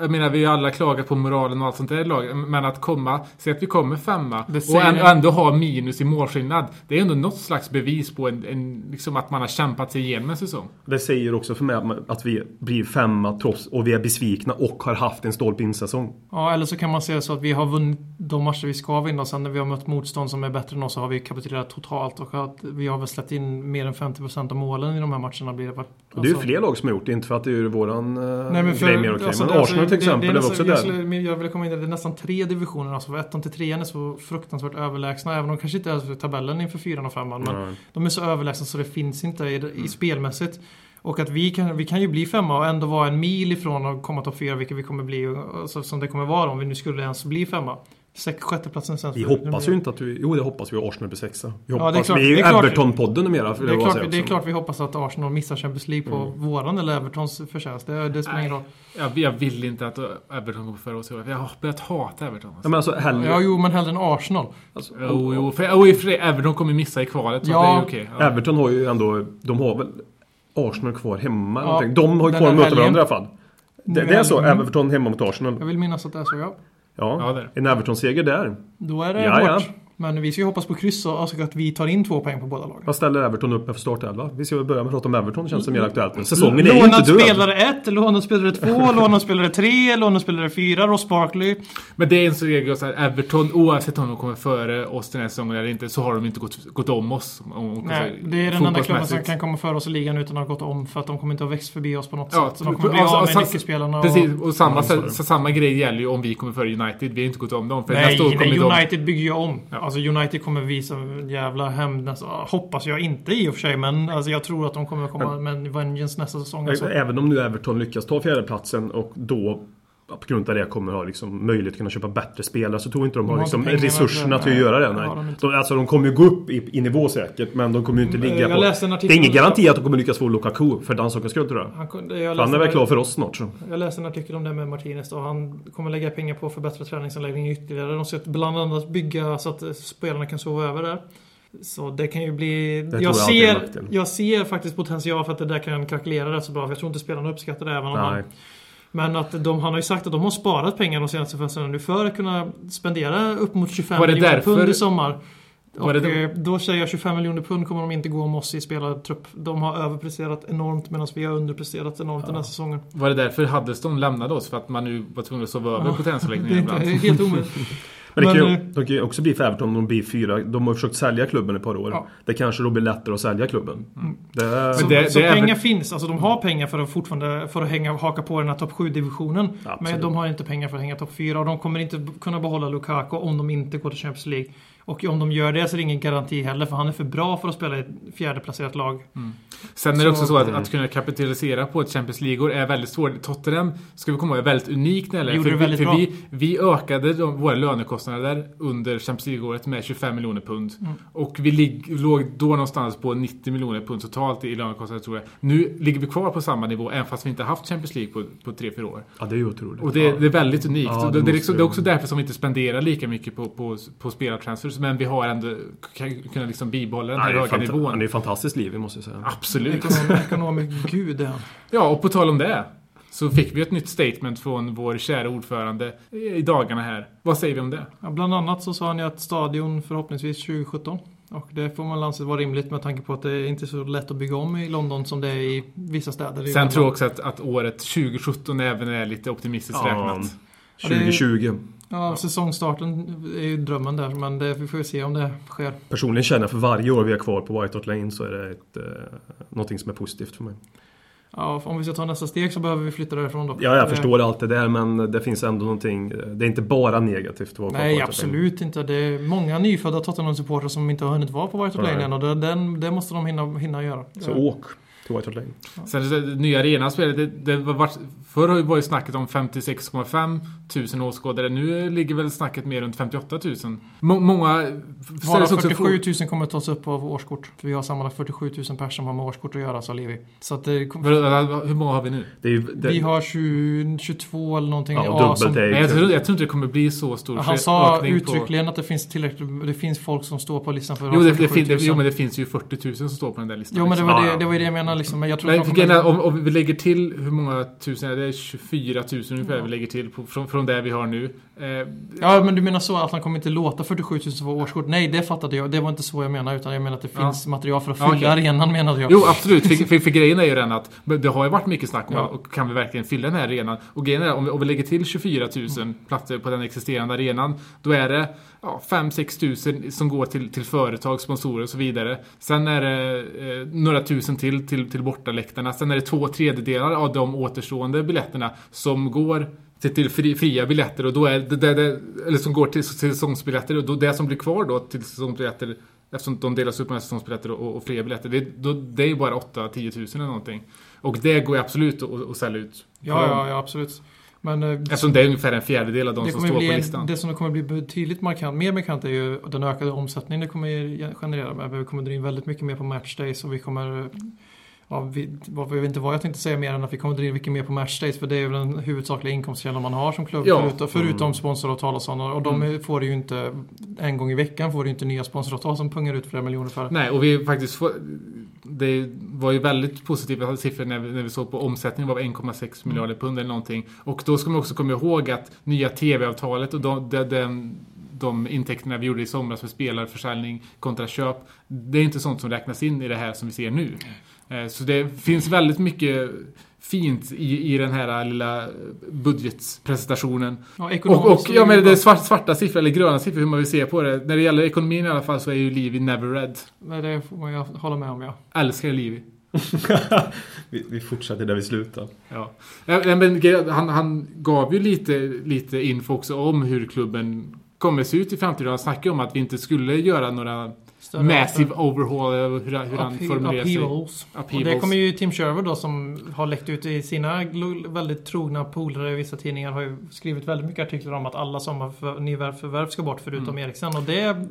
Jag menar, vi har alla klagat på moralen och allt sånt där i laget. Men att komma... Säg att vi kommer femma och ändå, ändå ha minus i målskillnad. Det är ändå något slags bevis på en, en, liksom att man har kämpat sig igenom en säsong. Det säger också för mig att vi blir femma trots, och vi är besvikna och har haft en stolpe in-säsong. Ja, eller så kan man säga så att vi har vunnit de matcher vi ska vinna sen när vi har mött motstånd som är bättre än oss så har vi kapitulerat totalt och att vi har väl släppt in mer än 50% av målen i de här matcherna blir det. Och det är ju Alltså- fler lag som har gjort det, inte för att det är våran uh, Nej, men för, grej mer okej. alltså, men det- Arsenal till det- exempel, det, är var nästan- också jag, där. jag vill komma in i det, det är nästan tre divisioner. Alltså, ettan till trean är så fruktansvärt överlägsna. Även om de kanske inte är tabellen inför fyran och femman. Men de är så överlägsna så det finns inte i, i spelmässigt. Och att vi kan, vi kan ju bli femma och ändå vara en mil ifrån att komma topp fyra, vilket vi kommer bli. Alltså, som det kommer vara om vi nu skulle ens bli femma. Sex, sjätteplatsen sen. Vi hoppas ju inte att vi... Jo, det hoppas vi att Arsenal blir sexa. Vi Ja, det är hoppas. klart- vi är ju det Everton-podden numera. För Det är, klart, det är klart vi hoppas att Arsenal missar Champions League på Mm. våran eller Evertons förtjänst. Det, det spelar ingen roll. Jag, jag vill inte att Everton går före oss i år. Jag har börjat hata Everton. Ja, Alltså. men alltså hellre... Ja, jo, men hellre än Arsenal. alltså, Jo, jo, för, och för Everton kommer missa i kvalet. Så Ja. det är okej. Ja. Everton har ju ändå... De har väl Arsenal kvar hemma Ja, någonting. De har ju kvar att möta varandra i alla fall. Det, det är så. Everton hemma mot Arsenal. Jag vill minnas att det är så, ja. Ja, Ja, en Everton-seger där. Då är det Ja, ja. Men vi ska ju hoppas på kryss och alltså att vi tar in två poäng på båda lagen. Vad ställer Everton upp med för startelva? Vi ska väl börja med att prata om Everton, det känns som mer aktuellt nu. Säsongen är ju Lånad inte död. spelare 1, lånad spelare 2, lånad spelare 3, lånad spelare 4, Ross Barkley. Men det är en sån regel så här, Everton, oavsett om de kommer före oss den här säsongen eller inte, så har de inte gått, gått om oss. Om, om, Nej, det är den enda klubben som kan komma före oss i ligan utan att ha gått om för att de kommer inte ha växt förbi oss på något Ja, sätt. Så de kommer bli alltså, av med alltså, nyckelspelarna. och- Precis, och samma, det. samma grej gäller ju om vi kommer före United. Vi har inte gått om dem. För Nej, nej. United bygger ju om. Ja. Alltså United kommer visa en jävla hämnd. nästa- Hoppas jag inte i och för sig, men alltså, jag tror att de kommer komma med en vengeance nästa säsong. Alltså. Även om nu Everton lyckas ta fjärdeplatsen och då på grund av det kommer ha liksom möjlighet att kunna köpa bättre spelare så tror inte de De har har liksom resurserna till att göra det. Nej, de. De, alltså de kommer ju gå upp i, i nivå säkert men de kommer ju inte Mm, ligga jag på... läste en Det är ingen garanti att de kommer lyckas få Lukaku för den sakens skull tror jag. Han, kunde- jag, han är väl klar för oss snart så. jag läste en artikel om det med Martinez då. Han kommer lägga pengar på att förbättra träningsanläggningen ytterligare. De ska bland annat bygga så att eh, spelarna kan sova över där. Så det kan ju bli... Jag jag ser, jag ser faktiskt potential för att det där kan krackelera rätt så bra. För jag tror inte spelarna uppskattar det även om Nej. man... Men att de, han har ju sagt att de har sparat pengar de senaste fönstren nu för att kunna spendera upp mot 25 Var det miljoner därför- pund i sommar. Och det eh, då säger jag 25 miljoner pund kommer de inte gå om oss i spelartrupp. De har överpresterat enormt medan vi har underpresterat enormt den här säsongen. Var det därför Huddeston lämnade oss? För att man nu var tvungen att sova över på Det är träningsanläggningen ibland? det är helt omöjligt. Men det kan Men, ju, de kan ju också bli för Everton om de blir fyra. De har försökt sälja klubben ett par år. Ja. Mm. Det kanske då blir lättare att sälja klubben. Det, Men Så, det- så det är pengar väl- finns, alltså de har pengar för att fortfarande för att hänga, haka på den här topp 7-divisionen. Men de har inte pengar för att hänga topp 4 och de kommer inte kunna behålla Lukaku om de inte går till Champions League. Och om de gör det så är det ingen garanti heller för han är för bra för att spela i ett fjärdeplacerat lag. Sen är det också Så- så att, att kunna kapitalisera på ett Champions League är väldigt svårt. Tottenham, ska vi komma ihåg, är väldigt unikt när det gäller för, det väldigt för bra. vi, vi ökade de, våra lönekostnader under Champions League-året med 25 miljoner pund. Mm. Och vi lig, låg då någonstans på 90 miljoner pund totalt i lönekostnader tror jag. Nu ligger vi kvar på samma nivå även fast vi inte haft Champions League på, på 3-4 år. ja, det är ju otroligt. Och det, det är väldigt unikt. Ja, det det, det, är måste liksom, det är också därför som vi inte spenderar lika mycket på, på, på spelartransfers. Men vi har ändå kan, kunna liksom bibehålla den här höga nivån. Han är ju fantastiskt liv, måste jag säga. Absolut. Ekonom, ekonomisk gud är han. Ja, och på tal om det. Så fick vi ett nytt statement från vår kära ordförande i dagarna här. Vad säger vi om det? Ja, bland annat så sa han ju att stadion förhoppningsvis 2017. Och det får man anse vara rimligt med tanke på att det inte är så lätt att bygga om i London som det är i vissa städer. Sen tror jag också att, att året 2017 även är lite optimistiskt Ja, räknat. Ja, det är- 2020. Ja, säsongstarten är ju drömmen där, men det, vi får ju se om det sker. Personligen känner jag för varje år vi har kvar på White Hart Lane så är det ett, eh, någonting som är positivt för mig. Ja, om vi ska ta nästa steg så behöver vi flytta därifrån då. Ja, jag Det- förstår allt det där men det finns ändå någonting. Det är inte bara negativt att vara på Nej, absolut inte. Det är många nyfödda Tottenham-supportrar som inte har hunnit vara på White Hart Lane än och det, den, det måste de hinna, hinna göra. Så åk White Hart Lane. Sen det nya arenaspelet, det, det var förr har ju varit snacket om 56,5 tusen åskådare. Nu ligger väl snacket mer runt 58 000. Må, många Bara sig också 47 frågan- 000 kommer att tas upp av årskort. För vi har sammanlagt 47 000 personer som har med årskort att göra, sa Livi. Så att det, Hur många har vi nu? Det är det, vi har 20, 22 eller någonting. ja, Ja, som- dubbelt Nej, jag, tror, jag tror inte det kommer bli så stor Han sa ökning på- uttryckligen att det finns tillräckligt, det finns folk som står på listan för att Jo, det, det, 47 fin, 000. det, jo, men det finns ju 40 000 som står på den där listan. Jo men det liksom. var, Ja, det, ja. det var ju det jag menade liksom. Men jag tror Nej, att kommer... om, om vi lägger till hur många tusen är det? är 24 000 ungefär vi lägger till på, från, från det vi har nu. Eh, Ja men du menar så att han kommer inte låta 47 000 vara årskort? Nej det fattade jag. Det var inte så jag menade utan jag menar att det Ja. finns material för att Ja, fylla okej. arenan menade jag. Jo, absolut. För, för, för grejen är ju den att det har ju varit mycket snack om Ja. och kan vi verkligen fylla den här arenan? Och grejen är om vi, om vi lägger till 24 000 platser på den existerande arenan, då är det ja, 5-6 tusen som går till, till företag, sponsorer och så vidare. Sen är det eh, några tusen till, till till bortaläktarna. Sen är det två tredjedelar av de återstående biljetterna som går till, till fri, fria biljetter och då är det, det, det eller som går till, säsongsbiljetter och då det som blir kvar då till säsongsbiljetter Eftersom de delas upp med säsongsbiljetter och, och fria biljetter. Det, då, det är ju bara 8-10 tusen eller någonting. Och det går ju absolut att, att sälja ut. Ja, ja, ja absolut. Men eh, Eftersom det är ungefär en fjärdedel av de som står bli på listan. det som kommer bli betydligt markant, mer markant är ju den ökade omsättningen det kommer generera. Vi kommer dra in väldigt mycket mer på matchdays och vi kommer Ja, vi, jag vet inte vad jag tänkte säga mer än att vi kommer in mycket mer på matchdays för det är ju den huvudsakliga inkomstkällan man har som klubb. Ja. Förutom, förutom sponsoravtal och sådana. Och de Mm. får ju inte en gång i veckan får det ju inte nya sponsoravtal som pungar ut flera miljoner för. Nej, och vi faktiskt får, Det var ju väldigt positiva siffror när vi, när vi såg på omsättningen var 1,6 miljarder pund eller någonting. Och då ska man också komma ihåg att nya TV-avtalet och de, de, de, de intäkterna vi gjorde i somras med spelarförsäljning kontra köp. Det är inte sånt som räknas in i det här som vi ser nu. Eh, Så det finns väldigt mycket fint i, i den här lilla budgetpresentationen. Ja, Och, och ja, men det är svart, svarta siffror eller gröna siffror hur man vill se på det. När det gäller ekonomin i alla fall så är ju Livi never red. Nej, det får jag hålla med om ja. Älskar Livi. vi, vi fortsätter där vi slutar. Ja. Ja, Men han, han gav ju lite, lite info också om hur klubben kommer se ut i framtiden. Han snackade om att vi inte skulle göra några Större- massive overhaul, hur, hur han formulerar sig. Och det kommer ju Tim Sherwood då som har läckt ut i sina väldigt trogna polare i vissa tidningar har ju skrivit väldigt mycket artiklar om att alla sommarförvärv ska bort förutom Mm. Eriksen. Och det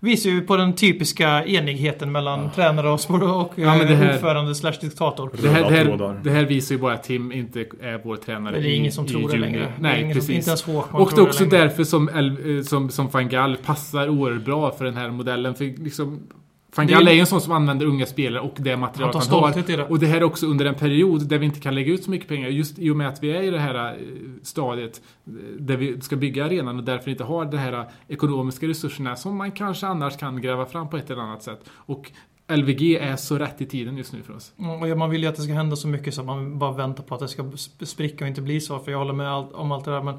visar ju på den typiska enigheten mellan tränare och, och Ja, men det eh, här- ordförande slash diktator. Det här, det, här, det här visar ju bara att Tim inte är vår tränare Det är ingen i- som i tror det juni. längre. det är Nej, som, precis. inte ens Håkman Och det är också längre. därför som, eh, som, som van Gaal passar oerhört bra för den här modellen. För liksom, van Det är- ju en sån som använder unga spelare och det Han material tar han, har. det. Och det här är också under en period där vi inte kan lägga ut så mycket pengar. Just i och med att vi är i det här eh, stadiet eh, där vi ska bygga arenan och därför inte har de här eh, ekonomiska resurserna som man kanske annars kan gräva fram på ett eller annat sätt. Och LVG är så rätt i tiden just nu för oss. Mm, man vill ju att det ska hända så mycket så att man bara väntar på att det ska sp- spricka och inte bli så. För jag håller med om allt det där. Men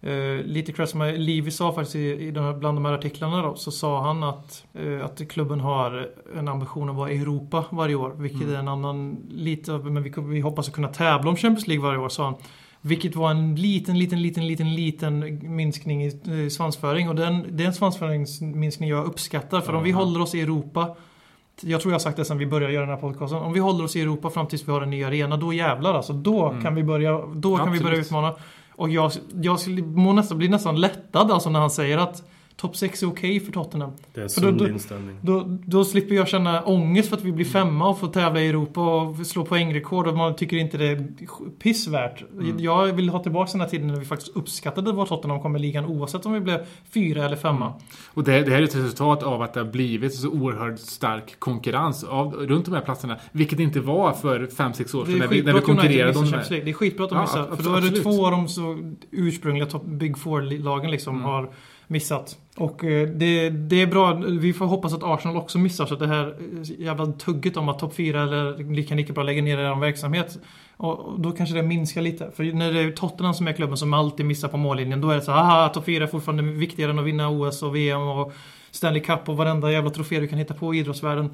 Eh, lite cred som Livi sa faktiskt i, i de här, bland de här artiklarna då, så sa han att, eh, att klubben har en ambition att vara i Europa varje år. Vilket Mm. är en annan, lite, men vi, vi hoppas att kunna tävla om Champions League varje år sa han. Vilket var en liten, liten, liten, liten, liten minskning i eh, svansföring. Och den, det är en svansföringsminskning jag uppskattar. För om vi Jaha. håller oss i Europa jag tror jag har sagt det sen vi började göra den här podcasten. Om vi håller oss i Europa fram tills vi har en ny arena, då jävlar alltså. Då Mm. kan vi börja, då kan vi börja utmana. Och jag, jag skulle må nästan, bli nästan lättad alltså när han säger att topp 6 är okej för Tottenham. Det är en då- sund då- inställning. Då, då slipper jag känna ångest för att vi blir femma och får tävla i Europa och slå poängrekord och man tycker inte det är pissvärt. Mm. Jag vill ha tillbaka den här tiden när vi faktiskt uppskattade vad Tottenham kom i ligan oavsett om vi blev fyra eller femma. Och det, det här är ett resultat av att det har blivit så oerhört stark konkurrens av, runt de här platserna. Vilket inte var för 5-6 år Det sedan är när vi, när vi konkurrerade om de Champions här. Det är skitbra att de Ja, missar. För då är det två av de så ursprungliga top Big Four-lagen liksom Mm. har missat. Och eh, det, det är bra. Vi får hoppas att Arsenal också missar så att det här eh, jävla tugget om att topp 4 eller lika lika bra lägga ner er verksamhet. Och då kanske det minskar lite. För när det är Tottenham som är klubben som alltid missar på mållinjen. Då är det så här, aha, topp 4 är fortfarande viktigare än att vinna OS och VM och Stanley Cup och varenda jävla trofé du kan hitta på i idrottsvärlden.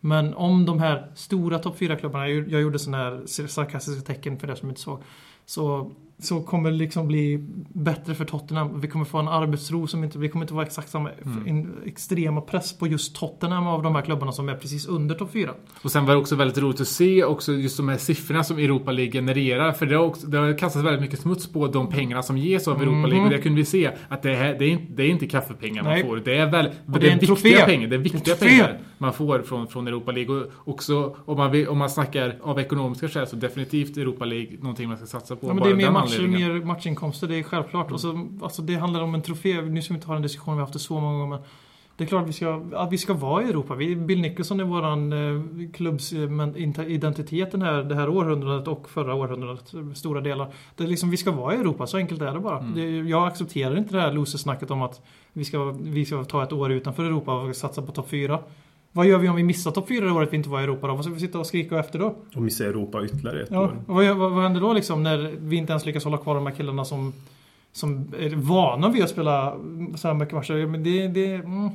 Men om de här stora topp 4-klubbarna, jag jag gjorde sådana här sarkastiska tecken för det som inte såg. Så, så kommer det liksom bli bättre för Tottenham. Vi kommer få en arbetsro som inte, vi kommer inte vara exakt samma Mm. extrema press på just Tottenham av de här klubbarna som är precis under topp 4. Och sen var det också väldigt roligt att se också just de här siffrorna som Europa League genererar. För det har, också, det har kastats väldigt mycket smuts på de pengarna som ges av Europa League. Mhm. Och där kunde vi se att det, här, det, är, inte, det är inte kaffepengar Nej. man får. Det är, väl, det det är viktiga trofé. pengar. Det är viktiga pengar man får från, från Europa League. Och också om man, vill, om man snackar av ekonomiska skäl så definitivt Europa League någonting man ska satsa på. Ja, matcher, anledningen. mer matchinkomster, det är självklart. Och så, alltså, det handlar om en trofé. Nu ska vi inte ha den diskussionen, vi har haft det så många gånger. Men det är klart att vi ska, att vi ska vara i Europa. Vi, Bill Nicholson är våran eh, klubbs eh, identitet den här, det här århundradet och förra århundradet. Stora delar. Det är liksom, vi ska vara i Europa, så enkelt är det bara. Mm. Det, jag accepterar inte det här losersnacket om att vi ska, vi ska ta ett år utanför Europa och satsa på topp 4. Vad gör vi om vi missar topp 4 det året vi inte var i Europa då? Vad ska vi sitta och skrika efter då? Och missa Europa ytterligare ett Ja, år. vad, vad, vad händer då liksom när vi inte ens lyckas hålla kvar de här killarna som, som är vana vid att spela så här mycket matcher? Men det, det, mm,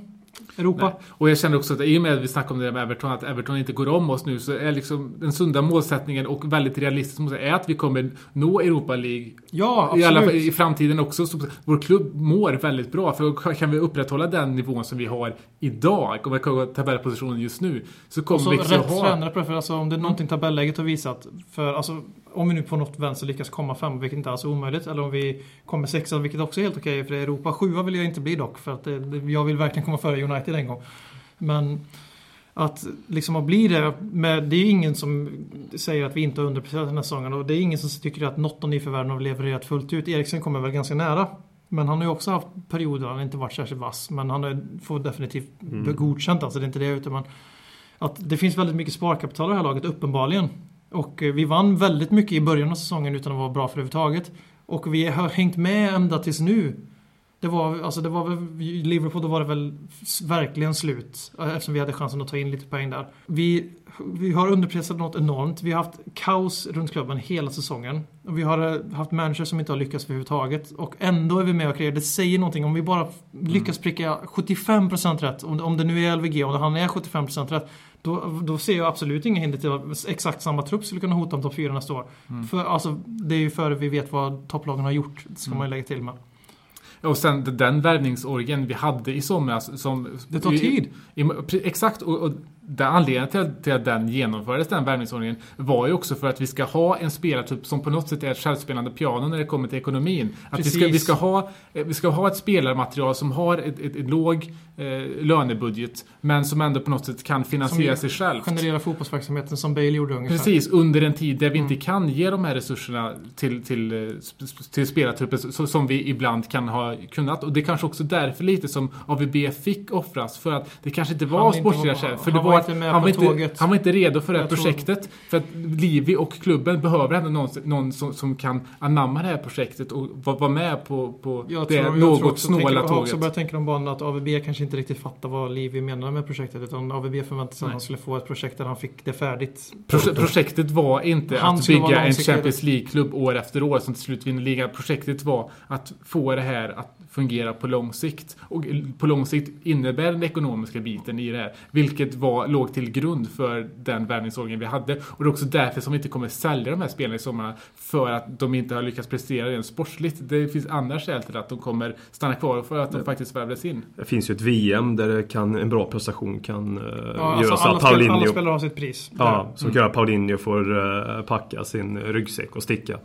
Europa. Nej. Och jag känner också att i och med att vi snackar om det där med Everton, att Everton inte går om oss nu, så är liksom den sunda målsättningen och väldigt realistisk målsättning är att vi kommer nå Europa League Ja, i, alla, absolut. i framtiden också. Så vår klubb mår väldigt bra. För kan vi upprätthålla den nivån som vi har idag, och vi kan tabellpositionen just nu, så Och kommer så vi rätt ha... tränare på det. För alltså, om det är någonting tabelläget har visat. För alltså, om vi nu på något vänster lyckas komma fem, vilket inte alls är omöjligt. Eller om vi kommer sexa, vilket också är helt okej för Europa. Sjua vill jag inte bli dock. För att det, det, jag vill verkligen komma före United en gång. Men att liksom att bli det. Med, det är ingen som säger att vi inte har underpresterat den här säsongen. Och det är ingen som tycker att något av nyförvärven har levererat fullt ut. Eriksen kommer väl ganska nära. Men han har ju också haft perioder där han inte varit särskilt vass. Men han har, får definitivt Mm. godkänt. Alltså det är inte det. Utan man, att det finns väldigt mycket sparkapital i det här laget, uppenbarligen. Och eh, vi vann väldigt mycket i början av säsongen utan att vara bra för överhuvudtaget. Och vi har hängt med ända tills nu. Det var, alltså det var väl, i Liverpool då var det väl verkligen slut. Eh, eftersom vi hade chansen att ta in lite poäng där. Vi, vi har underpressat något enormt. Vi har haft kaos runt klubben hela säsongen. Och vi har eh, haft managers som inte har lyckats överhuvudtaget. Och ändå är vi med och kreerar. Det säger någonting. Om vi bara lyckas pricka 75% rätt. Om, om det nu är LVG, om han är 75% rätt. Då, då ser jag absolut inga hinder till att exakt samma trupp skulle kunna hota om topp 4 nästa år. För alltså, det är ju före vi vet vad topplagen har gjort. ska man ju lägga till med. Och sen den värvningsorgen vi hade i somras som... Det tar tid. I, i, exakt, och, och den anledningen till, att- till att den genomfördes, den värvningsordningen, var ju också för att vi ska ha en spelartyp som på något sätt är ett självspelande piano när det kommer till ekonomin. Att vi ska, vi, ska ha, eh, vi ska ha ett spelarmaterial som har ett, ett, ett låg eh, lönebudget, men som ändå på något sätt kan finansiera sig själv. Generera fotbollsverksamheten som Bale gjorde ungefär. Precis, under en tid där vi Mm. inte kan ge de här resurserna till, till, eh, till spelartruppen som vi ibland kan ha kunnat. Och det är kanske också därför lite som AVB fick offras. För att det kanske inte var sportsliga skäl. För han det var inte med han, var inte, tåget. han var inte redo för det här projektet. För att Livi och klubben behöver ändå någon, någon som, som kan anamma det här projektet och vara med på, på Jag det tror, jag något tror också, snåla tänker, jag har tåget. också börjat tänka om banan att AVB kanske inte riktigt fattar vad Livi menar med projektet. Utan AVB förväntade sig att han skulle få ett projekt där han fick det färdigt. Proje- projektet var inte Han att bygga en. Champions League-klubb år efter år som till slut vinner ligan. Projektet var att få det här att fungera på lång sikt. Och på lång sikt innebär den ekonomiska biten i det här. Vilket var, låg till grund för den värvningsordningen vi hade. Och det är också därför som vi inte kommer sälja de här spelarna i sommar. För att de inte har lyckats prestera rent sportsligt. Det finns andra skäl till att de kommer stanna kvar för att de faktiskt värvades in. Det finns ju ett VM där det kan, en bra prestation kan uh, Ja, alltså göra så alla, att spel, alla Paulinho... spelare har sitt pris. Ja, som kan göra att Paulinho får uh, packa sin ryggsäck och sticka.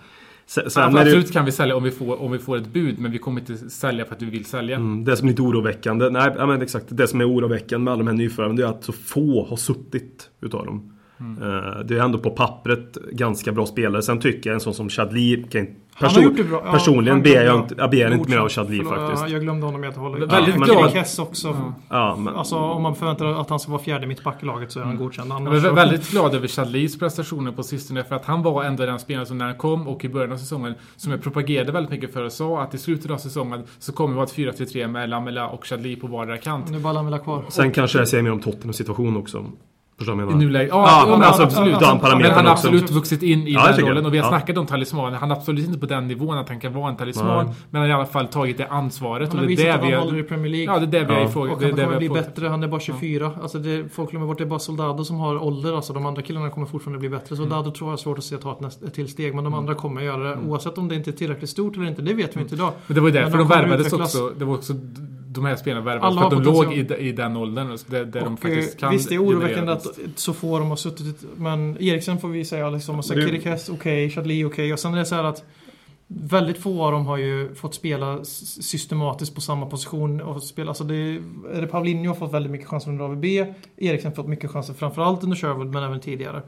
Sen, sen är det, absolut kan vi sälja om vi, får, om vi får ett bud, men vi kommer inte sälja för att vi vill sälja. Mm, Det som är lite oroväckande, nej men exakt, det som är oroväckande med alla de här nyförvärven det är att så få har suttit utav dem. Mm. Eh, Det är ändå på pappret ganska bra spelare. Sen tycker jag en sån som Chadli kan Han har person, gjort det bra. Ja, Personligen han ber jag jag. inte, jag ber inte mer av. Chadli faktiskt. ja, Jag glömde honom helt och hållet. Väldigt Ja, glad. Kess också. Ja, men, Alltså om man förväntar att han ska vara fjärde mittback i laget så är han godkänd. Jag Annars är så- väldigt glad över Chadlis prestationer på sistone för att han var ändå den spelare som när han kom och i början av säsongen som jag propagerade väldigt mycket för och sa att i slutet av säsongen så kommer vi ha ett 4-3-3 med Lamela och Chadli på vardera kant. Nu är bara Lamela kvar. sen kanske jag säger mer om Tottenhams situation också. Förstår du vad jag I menar? nuläget. Ja, Ja, men alltså, absolut. den parametern Men han har också. absolut vuxit in i Ja, den rollen och vi har Ja. snackat om talisman. Han är absolut inte på den nivån att han kan vara en talisman. Nej. Men han har i alla fall tagit det ansvaret. Han och har det är visat att han håller i har... Premier League. Ja, det är det vi har Ja. ifrågasatt. Och han kommer bli har bättre. Han är bara 24. Alltså det, folk glömmer bort det är bara Soldado som har ålder. Alltså de andra killarna kommer fortfarande bli bättre. Soldado tror jag är svårt att se ta ett, näst, ett till steg. Men de andra kommer göra det. Oavsett om det inte är tillräckligt stort eller inte. Det vet vi inte idag. Men det var ju därför de värvades också. Det var också de här spelarna värvades Alla för att de har låg i, i den åldern. Där, där de Och, faktiskt eh, kan visst, det är oroväckande att så få de har suttit. Men Eriksen får vi säga liksom. Och sen Kirikes okej, Chadli okej. Och sen är det så här att Väldigt få av dem har ju fått spela systematiskt på samma position. Och spela, alltså det, är det Paulinho har fått väldigt mycket chanser under AVB. Eriksen har fått mycket chanser framförallt under Sherwood men även tidigare.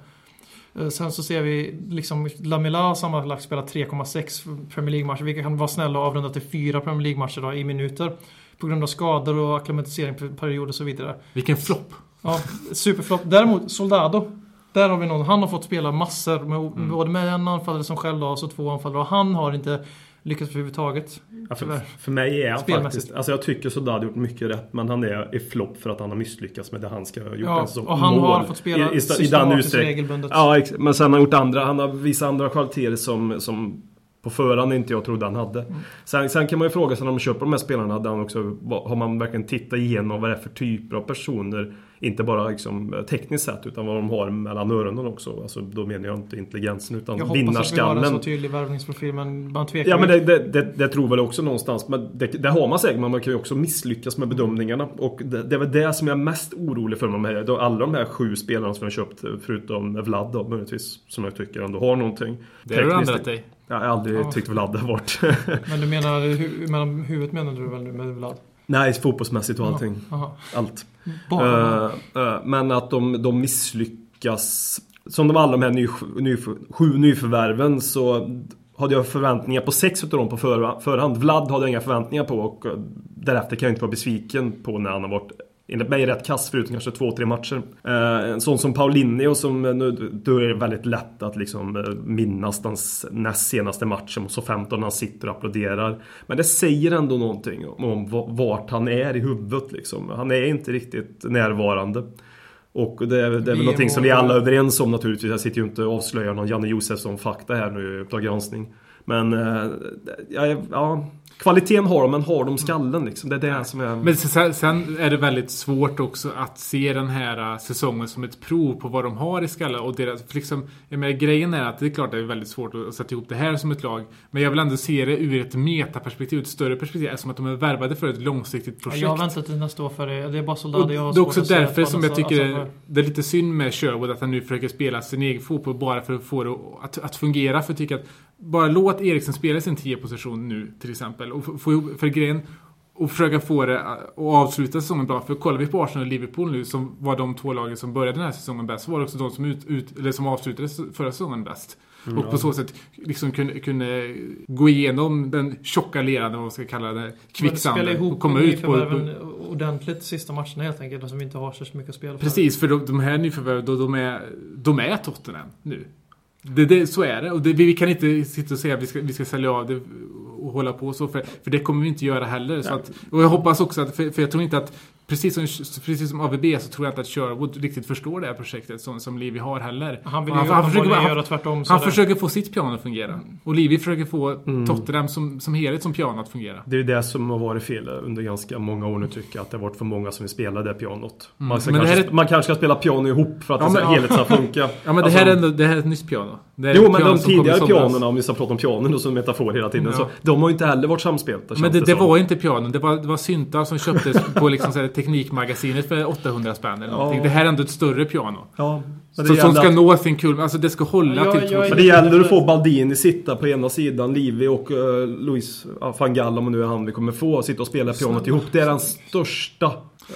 Eh, Sen så ser vi liksom Lamela har sammanlagt spelat 3,6 Premier League-matcher. Vilket kan vara snälla och avrunda till 4 Premier League-matcher i minuter. På grund av skador och akklimatiseringsperioder och så vidare. Vilken flopp. Ja, superflott. Däremot Soldado. Där har vi någon. Han har fått spela massor. Med, Mm. Både med en anfallare som själv och så två anfallare. Och han har inte lyckats överhuvudtaget. Ja, för, för mig är han faktiskt... Alltså jag tycker Soldado har gjort mycket rätt. Men han är i flopp för att han har misslyckats med det han ska ha gjort Ja, en säsong. och han Mål. har fått spela I, i, i den regelbundet. Ja, men sen har han gjort andra, han har visat andra kvaliteter som, som på förhand inte jag trodde han hade. Mm. Sen, sen kan man ju fråga sig när de köper de här spelarna, hade han också, har man verkligen tittat igenom vad det är för typer av personer? Inte bara liksom, tekniskt sett, utan vad de har mellan öronen också. Alltså, då menar jag inte intelligensen, utan Jag hoppas att vi har en så vinnarskallen. tydlig värvningsprofil men man tvekar Ja men det, det, det, det tror väl också någonstans. Men det, det har man säkert, men man kan ju också misslyckas med bedömningarna. Och det, det är väl det som jag är mest orolig för med de här, då alla de här sju spelarna som jag köpt, förutom Vlad då möjligtvis, som jag tycker ändå har någonting. Det har du ändrat dig. Jag har aldrig Ja. tyckt Vlad har varit... Men du menar hu- mellan huvudet menar du väl nu med Vlad? Nej, fotbollsmässigt och allting. Jaha. Allt. Bara. Eh, eh, men att de, de misslyckas. Som de alla de här ny, ny, sju nyförvärven så hade jag förväntningar på sex utav dem på förhand. Vlad hade jag inga förväntningar på och eh, därefter kan jag inte vara besviken på när han har varit enligt mig rätt kass förutom kanske två, tre matcher. Eh, en sån som Paulinho som eh, nu, då är det väldigt lätt att liksom eh, minnas den näst senaste matchen mot så 15 när han sitter och applåderar. Men det säger ändå någonting om, om va- vart han är i huvudet liksom. Han är inte riktigt närvarande. Och det är, det är väl någonting som vi alla är överens om naturligtvis. Jag sitter ju inte och avslöjar någon Janne Josefsson-fakta här nu i Uppdrag granskning. Men eh, ja, ja, kvaliteten har de, men har de skallen liksom? Det är det som är... Men sen, är det väldigt svårt också att se den här äh, säsongen som ett prov på vad de har i skallen. Och deras, för liksom, jag menar, grejen är att det är klart att det är väldigt svårt att sätta ihop det här som ett lag. Men jag vill ändå se det ur ett metaperspektiv, ett större perspektiv. Eftersom att de är värvade för ett långsiktigt projekt. Jag har väntat till nästa år för det. Det är bara Och Soldado jag har det är också därför som jag tycker alltså, det är lite synd med Sherwood att han nu försöker spela sin egen fotboll bara för att få det att, att fungera. För jag tycker att bara låt Eriksen spela sin 10-position nu till exempel. Och få- för grejen och försöka få det att avsluta säsongen bra. För kollar vi på Arsenal och Liverpool nu som var de två lagen som började den här säsongen bäst. Så var det också de som, ut, ut, eller som avslutade förra säsongen bäst. Mm, och på så sätt liksom kunde, kunde gå igenom den tjocka leran, vad man ska kalla det, kvicksanden. Och komma ut på, ordentligt sista matcherna helt enkelt. Vi inte har så mycket att spela för. Precis, för de, de här nyförvärven, de, de, är, de är Tottenham nu. Det, det, så är det. Och det, vi kan inte sitta och säga att vi ska, vi ska sälja av det hålla på så. För, för det kommer vi inte göra heller. Så att, och jag hoppas också att, för, för jag tror inte att Precis som, precis som AVB så tror jag inte att Sherwood riktigt förstår det här projektet som, som Livy har heller. Han vill Och ju han, försöker, göra han, tvärtom. så han det- försöker få sitt piano att fungera. Och Livy försöker få Mm. Tottenham som, som helhet som piano att fungera. Det är ju det som har varit fel under ganska många år nu tycker jag. Att det har varit för många som vill spela det pianot. Man, Men det kanske, är- man kanske ska spela piano ihop för att Ja, det men- helheten ska funka. Ja men det Alltså- här är ändå det här är ett nytt piano. Det är Jo men piano de tidigare somras. pianorna, om vi ska prata om pianon då som metafor hela tiden, Ja. så de har ju inte heller varit samspelta Men det, det som. var inte pianon, det var, det var syntar som köptes på liksom så här, Teknikmagasinet för 800 spänn eller någonting. Ja. Det här är ändå ett större piano. Ja, men det Så, som ska att- nå sin kul, alltså det ska hålla Ja, jag- till jag är- Men det gäller att få Baldini sitta på ena sidan, Livi och uh, Luis uh, van Gaal om det nu är han vi kommer få, sitta och spela pianot ihop. Det är den största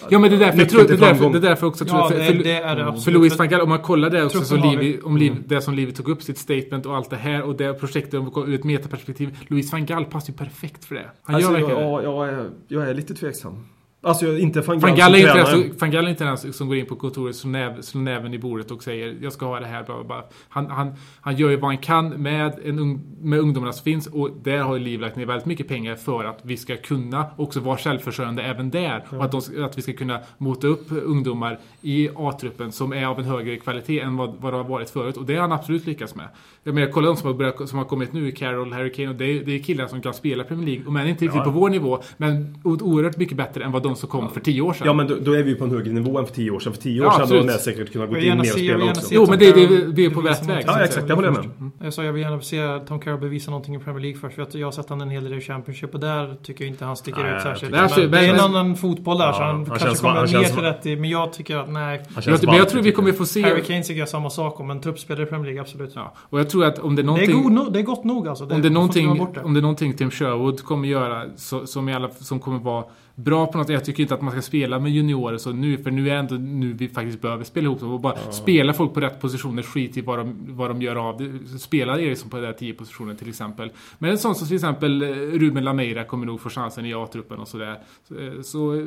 Ja men det är därför, jag tror, det är därför, det är därför också tror Ja, jag, för, det, för, det är det för absolut. Louis van Gaal, om man kollar det också så Livi, vi. om Liv, det som Livi tog upp, sitt statement och allt det här och det projektet ur ett metaperspektiv. Louis van Gaal passar ju perfekt för det. Han Alltså, gör jag, verkligen det. ja, jag, är, jag är lite tveksam. Alltså inte van Van Gaal som är inte tränare. van Gaal är inte den som går in på kontoret, slår, näv, slår näven i bordet och säger jag ska ha det här. Bla, bla. Han, han, han gör ju vad han kan med, en, ung- med ungdomarna som finns och där har ju Liv lagt ner väldigt mycket pengar för att vi ska kunna också vara självförsörjande även där. Och att, de, att vi ska kunna mota upp ungdomar i A-truppen som är av en högre kvalitet än vad, vad det har varit förut. Och det har han absolut lyckats med. Jag menar, kolla de som har, börjat, som har kommit nu, Carroll, Harry Kane, och det är, det är killar som kan spela Premier League. Och men inte riktigt på vår nivå, men oerhört mycket bättre än vad de som kom för tio år sedan. Ja men då, då är vi ju på en högre nivå än för tio år sedan. För tio år Ja, sedan absolut. hade de säkert kunnat gå in mer och spela också. Jo, men det- det- vi är på rätt väg, Ja exakt, jag håller med. Mm. Jag sa jag vill gärna se Tom Carroll bevisa någonting i Premier League först. För att jag har sett han en hel del i Championship och där tycker jag inte han sticker Nej, ut särskilt. tycker- Men det är en men- annan fotboll där Ja, så han, han kanske känns- kommer han mer till rätt i. Men jag tycker att nej. Jag, men jag tror vi kommer få se... Harry Kane tycker jag samma sak om. En truppspelare i Premier League, absolut. Ja, och jag tror att om det är Det, är någonting... god, det är gott nog alltså. om, det är någonting, om det är Tim Sherwood kommer göra så, som, i alla, som kommer vara bra på något Jag tycker inte att man ska spela med juniorer så nu, för nu är ändå nu vi faktiskt behöver spela ihop och bara spela folk på rätt positioner, skit i vad de, vad de gör av det. Spela Eriksson på den där 10 positionen till exempel. Men en sån som till exempel eh, Ruben Lameira kommer nog få chansen i A-truppen och sådär. Så, eh, så eh,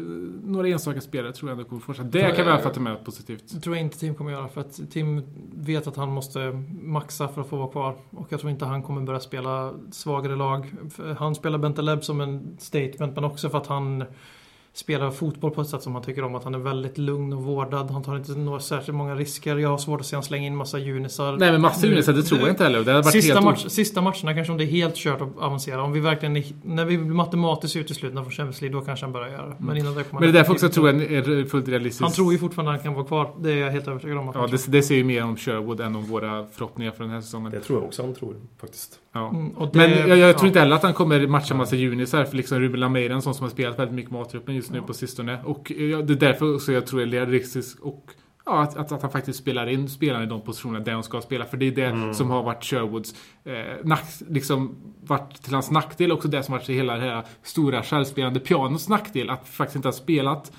några enstaka spelare tror jag ändå kommer få chansen. Det kan vi i alla fall ta med positivt. Det tror jag inte Tim kommer göra för att Tim vet att han måste maxa för att få vara kvar. Och jag tror inte han kommer börja spela svagare lag. Han spelar Bentaleb som en statement men också för att han spelar fotboll på ett sätt som han tycker om. Att han är väldigt lugn och vårdad. Han tar inte några särskilt många risker. Jag har svårt att se han slänga in massa junisar. Nej men Nu- med det tror jag inte heller. Det hade varit Sista, helt match, sista matcherna kanske om det är helt kört att avancera. Om vi verkligen är, när vi blir matematiskt uteslutna från Champions League då kanske han börjar göra det. Men innan det kommer Men det är därför han också jag tror jag är fullt realistiskt. Han tror ju fortfarande att han kan vara kvar. Det är jag helt övertygad om. Att Ja, han det, det ser ju mer om Sherwood än om våra förhoppningar för den här säsongen. Det tror jag också han tror faktiskt. Ja. Mm, det- Men jag, jag tror ja. inte heller att han kommer matcha massa junisar för liksom Ruben Lameira en sån som har spelat väldigt mycket med A-truppen just nu på sistone. Och eh, ja, det är därför också jag tror det är realistiskt och ja, att, att, att han faktiskt spelar in spelarna i de positionerna där de ska spela. För det är det som har varit Sherwoods eh, nack, liksom varit till hans nackdel. Också det som varit till hela det här stora självspelande pianots nackdel. Att faktiskt inte ha spelat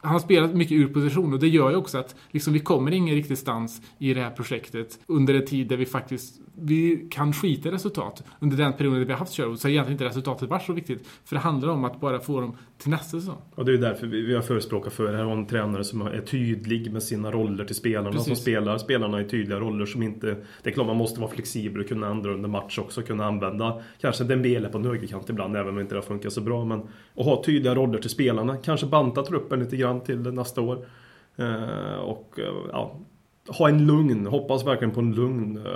han har spelat mycket ur position och det gör ju också att liksom, vi kommer ingen riktig stans i det här projektet under en tid där vi faktiskt vi kan skita i resultat. Under den perioden vi har haft Sherwood så har egentligen inte resultatet varit så viktigt. För det handlar om att bara få dem till nästa säsong. Och det är därför vi, har förespråkat för det här en tränare som är tydlig med sina roller till spelarna Precis. som spelar. Spelarna i tydliga roller som inte... Det är klart man måste vara flexibel och kunna ändra under match också. Kunna använda kanske Dembele på en högerkant ibland även om inte det har funkat så bra. Men att ha tydliga roller till spelarna. Kanske banta truppen lite grann till nästa år. Eh, och eh, ja, ha en lugn, hoppas verkligen på en lugn eh,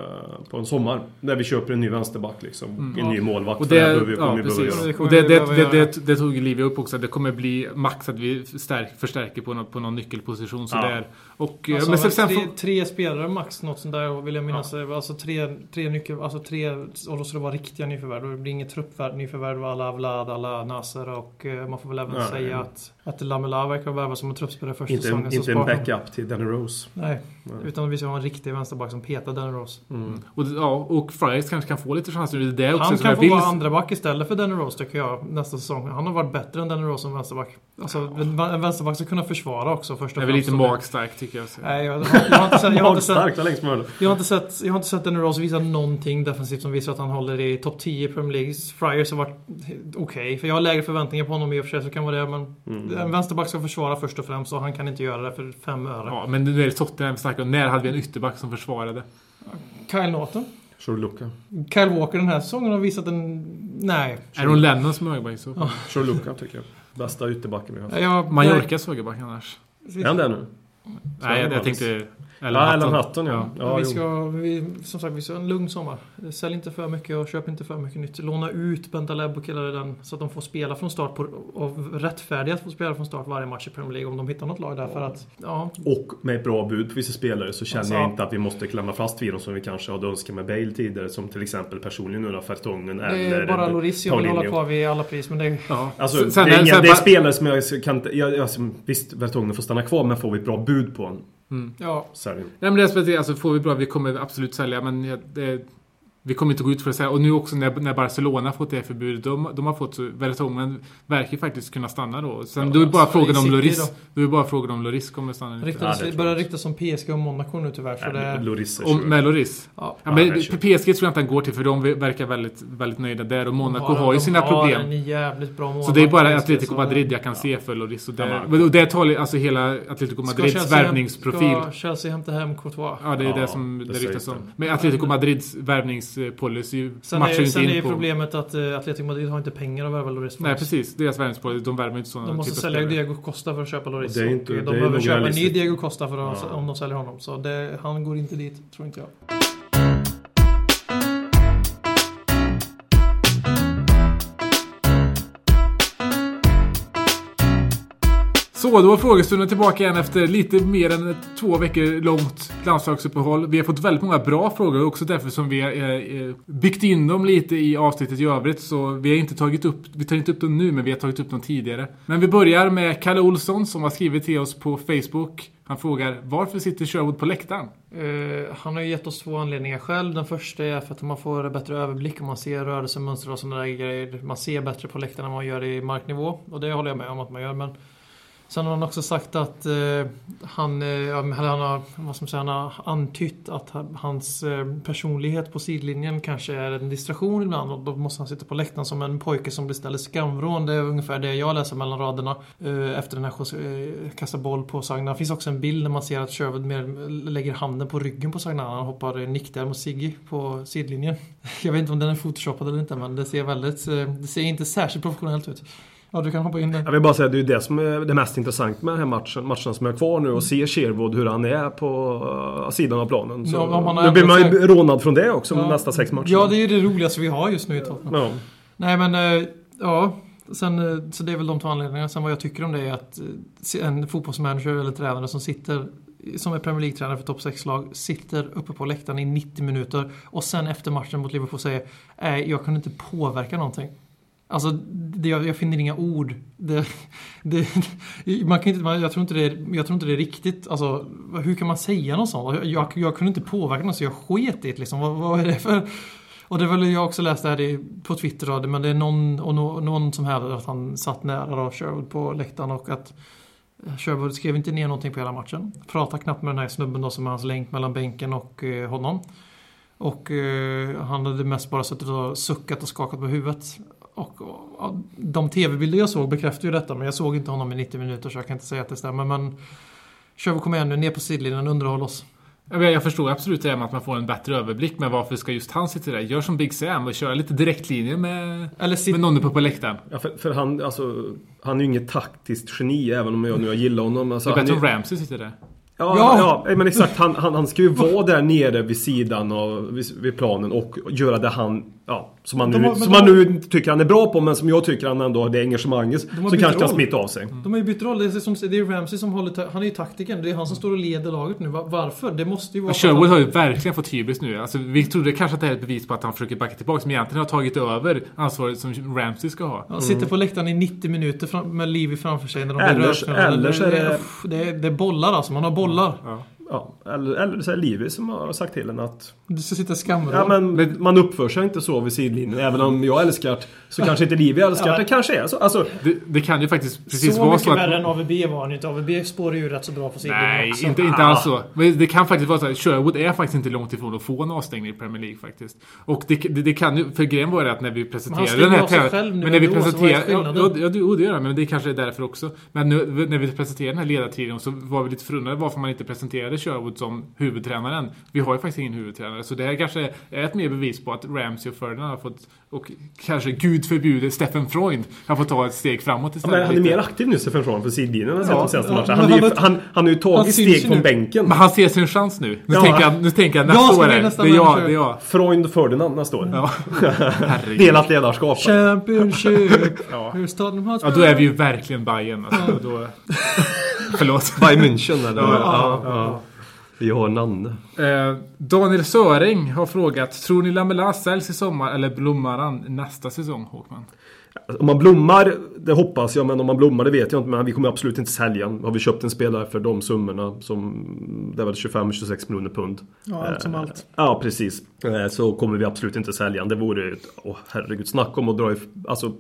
på en sommar. När vi köper en ny vänsterback liksom. Mm. en ny målvakt. Och För det, här behöver vi- kommer ja, vi behöva precis. göra. Det Och det, det, det, det, det tog Livia upp också. att Det kommer bli max att vi stärk, förstärker på någon, på någon nyckelposition. Så Ja. där. Och, eh, Alltså, men sen, tre, tre spelare max, något sånt där vill jag minnas. Alltså tre, tre nyckel, alltså tre, och då ska det vara riktiga nyförvärv. Det blir inget truppvärv, nyförvärv alla Vlad, alla Nasser och eh, man får väl även Nej. säga att Att Lamela verkar värva som en truppspelare första Inte, säsongen. inte en backup till Danny Rose. Nej, utan vi ska ha en riktig vänsterback som petar Danny Rose. Och, ja, och Friars kanske kan få lite chanser. Det är det också Han kan få vill... vara andra back istället för Danny Rose tycker jag nästa säsong. Han har varit bättre än Danny Rose som vänsterback. Alltså en vänsterback ska kunna försvara också först och Det är väl lite det- magstarkt tycker jag. Så. Nej, jag, jag, har inte sett, jag, har inte sett, Magstarkt var längst möjligt. jag, har inte sett, jag har inte sett Danny Rose visa någonting defensivt som visar att han håller i topp 10 i Premier League. Friars har varit okej, för jag har lägre förväntningar på honom i och för sig, så kan vara det. Men Mm. en vänsterback ska försvara först och främst och han kan inte göra det för fem öre. Ja, men nu är det Tottenham vi snackar om. När hade vi en ytterback som försvarade? Kyle Norton. Shurluka. Kyle Walker den här säsongen har visat en... Nej. Aaron Lennon som högerback i så fall. Shurluka tycker jag. Bästa ytterbacken vi har haft. Jag, Mallorcas högerback annars. Är han det nu? Nej, jag, jag tänkte... Eller Ja, Ellen Hutton ja. Ja, ja vi ska, vi, som sagt, vi ska ha en lugn sommar. Sälj inte för mycket och köp inte för mycket nytt. Låna ut Bentaleb och killar den så att de får spela från start på, och rättfärdiga att få spela från start varje match i Premier League om de hittar något lag där. För att, ja, Och med ett bra bud på vissa spelare så känner Alltså, jag ja. inte att vi måste klämma fast vid dem som vi kanske hade önskat med Bale tidigare. Som till exempel personligen nu då, Fertongen det eller är bara Loris jag vill hålla kvar vid alla pris. Men det, Ja. Alltså, Sen- det, är inga, sen det är bara- spelare som jag kan inte... Jag, alltså, visst, Vertongen får stanna kvar men får vi ett bra bud på honom ja, är det ju. Nej men det är speciellt, alltså får vi bra, vi kommer absolut sälja men det, vi kommer inte gå ut för att säga. Och nu också när, när Barcelona fått det förbudet, de, de har fått så, Vertongen verkar faktiskt kunna stanna då. Sen Ja, då är bara alltså, frågan om Loris. då. Då är bara frågan om Loris kommer stanna. Ja, ryktades, det börjar ryktas om PSG och Monaco nu tyvärr. Så Nej, det, Loris Om, med Loris? ja. Ja, men. PSG tror jag inte han går till för de verkar väldigt, väldigt nöjda där och Monaco De har ju sina de problem. Har en jävligt bra målvakt. Så det är bara Atletico Madrid jag kan se för Loris. Och det, och det talar alltså hela Atletico Madrids värvningsprofil. Ska Chelsea hämta hem Courtois? Ja, det är Ja, det som det, ryktas om. Men Atletico Madrids värvningspolicy Sen matchar är, inte sen är in ju på... problemet att uh, Atletico Madrid har inte pengar att värva Loris. Nej, precis. Deras värvningspolicy, de värvar inte sådana De måste av sälja spelare. Diego Costa för att köpa Loris. Och det är inte- och det de är behöver köpa en ny. Diego Costa för att, Ja. om de säljer honom. Så det, han går inte dit, tror inte jag. Så, då var frågestunden tillbaka igen efter lite mer än två veckor långt landslagsuppehåll. Vi har fått väldigt många bra frågor också därför som vi har byggt in dem lite i avsnittet i övrigt. Så vi har inte tagit upp, vi tar inte upp dem nu men vi har tagit upp dem tidigare. Men vi börjar med Kalle Olsson som har skrivit till oss på Facebook. Han frågar varför sitter Sherwood på läktaren? Uh, han har ju gett oss två anledningar själv. Den första är för att man får bättre överblick om man ser rörelsemönster och sådana där grejer. Man ser bättre på läktaren än man gör i marknivå. Och det håller jag med om att man gör. Men sen har han också sagt att eh, han, eh, eller han har, vad ska man säga, han har antytt att hans eh, personlighet på sidlinjen kanske är en distraktion ibland. Och då måste han sitta på läktaren som en pojke som beställer skamvrån. Det är ungefär det jag läser mellan raderna. Eh, efter den här eh, kasta boll på Sagna. Det finns också en bild där man ser att Sherwood mer lägger handen på ryggen på Sagna. Han hoppar nick där mot Siggy på sidlinjen. Jag vet inte om den är photoshoppad eller inte men det ser väldigt, eh, det ser inte särskilt professionellt ut. Ja, du kan hoppa in där. Jag vill bara säga att det är det som är det mest intressant med den här matchen, matchen som är kvar nu och se Sherwood hur han är på uh, sidan av planen. Så, Ja, nu blir man ju ändrat rånad från det också Ja. nästa sex matcher. Ja, det är ju det roligaste vi har just nu i Tottenham. Ja. Nej men, eh, ja. Sen, eh, så det är väl de två anledningarna. Sen vad jag tycker om det är att eh, en fotbollsmanager eller tränare som sitter som är Premier League-tränare för topp 6-lag sitter uppe på läktaren i 90 minuter och sen efter matchen mot Liverpool säger Nej, jag kunde inte påverka någonting. Alltså, det, jag, jag finner inga ord. Det, det, man kan inte, man, jag, tror inte det är, jag tror inte det är riktigt. Alltså, hur kan man säga något sånt? Jag, jag, jag kunde inte påverka något så jag sket i det. Liksom. Vad, vad är det för... Och det är väl jag också läst det här i- på Twitter då, men det är någon, och no, någon som hävdar att han satt nära då Sherwood på läktaren och att Sherwood skrev inte ner någonting på hela matchen. Pratade knappt med den här snubben då som är hans länk mellan bänken och eh, honom. Och eh, han hade mest bara suttit och suckat och skakat på huvudet. Och, och, de tv-bilder jag såg bekräftar ju detta men jag såg inte honom i 90 minuter så jag kan inte säga att det stämmer. Men Sherwood kom igen nu, ner på sidlinjen, underhåll oss. Jag, förstår absolut det här med att man får en bättre överblick men varför ska just han sitta där? Gör som Big Sam och köra lite direktlinjer med, Eller sit- med någon uppe på läktaren. Ja, för, för han, alltså, han är ju inget taktiskt geni även om jag nu gillar honom. Alltså, det är bättre är- om Ramsey sitter där. Ja, Ja. ja. men exakt. Han, han, han ska ju vara där nere vid sidan av vid, vid planen och göra det han ja, som man, De nu, har- som de man har- nu tycker han är bra på men som jag tycker han ändå har det engagemanget. Så bytt kanske kan smitta av sig. De har ju bytt roll. Det är, som, det är Ramsey som håller... Han är ju taktikern. Det är han som står och leder laget nu. Va- Varför? Det måste ju vara... Sherwood har ju verkligen fått hybris nu. Alltså, vi trodde kanske att det här är ett bevis på att han försöker backa tillbaka, men egentligen har tagit över ansvaret som Ramsey ska ha. Han sitter på läktaren i 90 minuter fram, med Livi framför sig när de Eller- blir rödförande. eller så är det- det, är, det är bollar alltså. Man har bollar. Ja, eller, eller så är det Livi som har sagt till en att Du ska sitta i skamvrån. ja, men man uppför sig inte så vid sidlinjen. Även om jag älskar så kanske inte Livi älskar det. Det kanske är så. Alltså, Det, det kan ju faktiskt precis så vara mycket så värre att... än AVB var han inte. AVB spårar ju rätt så bra på sidlinjen Nej, också. inte, inte alls så. Men det kan faktiskt vara så att Sherwood är faktiskt inte långt ifrån att få en avstängning i Premier League faktiskt. Och det, det, det kan ju... För grejen var det att när vi presenterade den här tävlingen- själv nu Men när vi så presenterade... Ja, skillnaden? ja, det- gör han, men det kanske är därför också. Men nu, när vi presenterade den här ledartrion så var vi lite förundrade varför man inte presenterade Sherwood som huvudtränaren. Vi har ju faktiskt ingen huvudtränare, så det här kanske är ett mer bevis på att Ramsey och Ferdinand har fått... Och kanske, gud förbjude, Stephen Freund har fått ta ett steg framåt ja, istället. men han är mer aktiv nu Stefan Från på sidlinjen än Ja, de senaste ja, matcherna. men Han, är ju- han har- han, han har ju han tagit steg från nu. bänken. Men han ser sin chans nu. Nu Ja. tänker jag, nu tänker jag Jag nästa år är det är jag, det är jag. Freund Ferdinand nästa år. Ja. Delat ledarskap. Championship! Ja. Ja, då är vi ju verkligen Bayern alltså. Då, förlåt. Bayern München eller? Ja, Ja, ja. Vi har Nanne. Eh, Daniel Söring har frågat Tror ni Lamela säljs i sommar eller blommar han nästa säsong Håkman? Om man blommar, det hoppas jag, men om man blommar det vet jag inte. Men vi kommer absolut inte sälja Har vi köpt en spelare för de summorna som... Det är väl 25-26 miljoner pund. Ja, allt som Eh, allt. Ja, precis. Eh, Så kommer vi absolut inte sälja Det vore... ett- Åh herregud, snacka om att dra if- Alltså...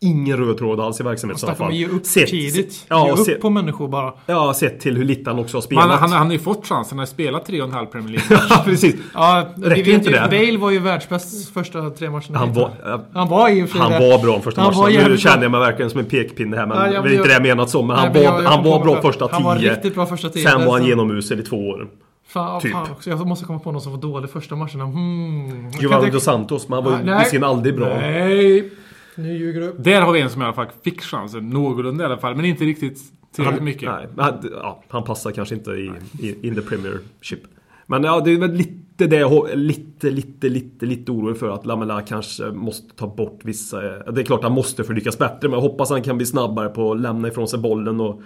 Ingen röd tråd alls i verksamheten i så fall. att ge upp Sett- tidigt. Ja, ge upp se- på människor bara. ja, sett till hur lite han också har spelat. han, han, han har ju fått chansen. Han har spelat 3,5 Premier League. ja, precis. Ja, vi Räcker vet inte ju, det? Bale var ju världsbäst första tre matcherna. Han var, Han var och sig han var bra första Han var matcherna. Nu känner jag mig verkligen som en pekpinne här. Men Ja, det är inte det jag menat som. Men han Nej, men jag- var, jag han var bra första tio. Han var riktigt bra första tio. Sen var han Sen- genomusel i två år. Fan, typ. fan också. Jag måste komma på någon som var dålig första matcherna. Hmm. Giovanni dos Santos, men han var ju visserligen aldrig bra. Nej! Nu ljuger du. Där har vi en som i alla fall fick chansen. Någorlunda i alla fall. Men inte riktigt tillräckligt Han, mycket. nej, han, ja, han passar kanske inte i, i in the Premiership. Men ja, det är väl lite det jag lite, lite, lite, lite orolig för att Lamela kanske måste ta bort vissa... Det är klart han måste för att lyckas bättre, men jag hoppas han kan bli snabbare på att lämna ifrån sig bollen och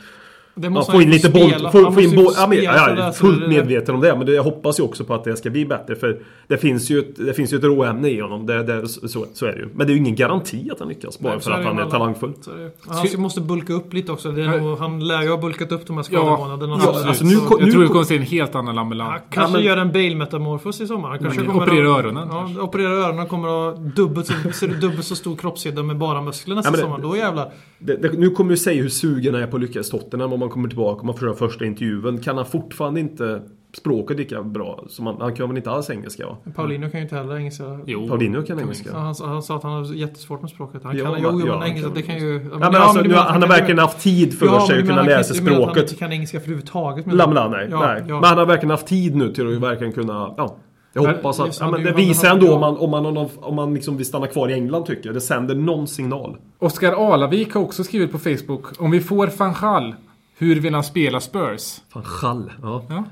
Det ja, måste få han in lite spela. boll. Få, få in boll. Ja, men, ja, jag är fullt det- det- medveten om det, men det, jag hoppas ju också på att det ska bli bättre. För det finns ju ett, det finns ju ett råämne i honom, det, det, så, så är det ju. Men det är ju ingen garanti att han lyckas, bara Nej, för att det han är alla. talangfull. Så är det. Han måste bulka upp lite också. Det nog, han lär ju ha bulkat upp de här Ja, skademånaderna. ja, Absolut. alltså nu Så- kom- Jag tror nu- vi kommer se en helt annan Lamela. Han kanske men- gör en Bale-metamorfos i sommar. Han kanske Mm, kommer operera att- öronen Ja, operera öronen. kommer att ha dubbelt så, dubbelt så stor kroppshydda med bara muskler nästa Ja, men det- sommar. Då jävlar. Det, det, nu kommer du säga hur sugen han är på att lyckas i Tottenham man kommer tillbaka och man får höra första intervjun. Kan han fortfarande inte språket lika bra? Som han, han kan väl inte alls engelska va? Paulinho kan ju inte heller engelska. Jo. Paulinho kan engelska. Ja, han, han sa att han har jättesvårt med språket. Han Ja, kan, men- jo, jo, ja, men han engelska, kan det kan ju... Ja, men alltså, nu, han har verkligen haft tid för Ja, sig men att kunna lära sig du menar att Han språket. inte kan engelska överhuvudtaget. Lamla, nej. Ja, nej. ja. Men han har verkligen haft tid nu till att verkligen kunna... Ja, jag Men- hoppas att... Just, Ja, han men det han- visar han- ändå om man, om man, om man, om man liksom vill stanna kvar i England tycker jag. Det sänder någon signal. Oskar Alavik har också skrivit på Facebook. Om vi får van Gaal, hur vill han spela Spurs? Fan, skall. Ja. Ja.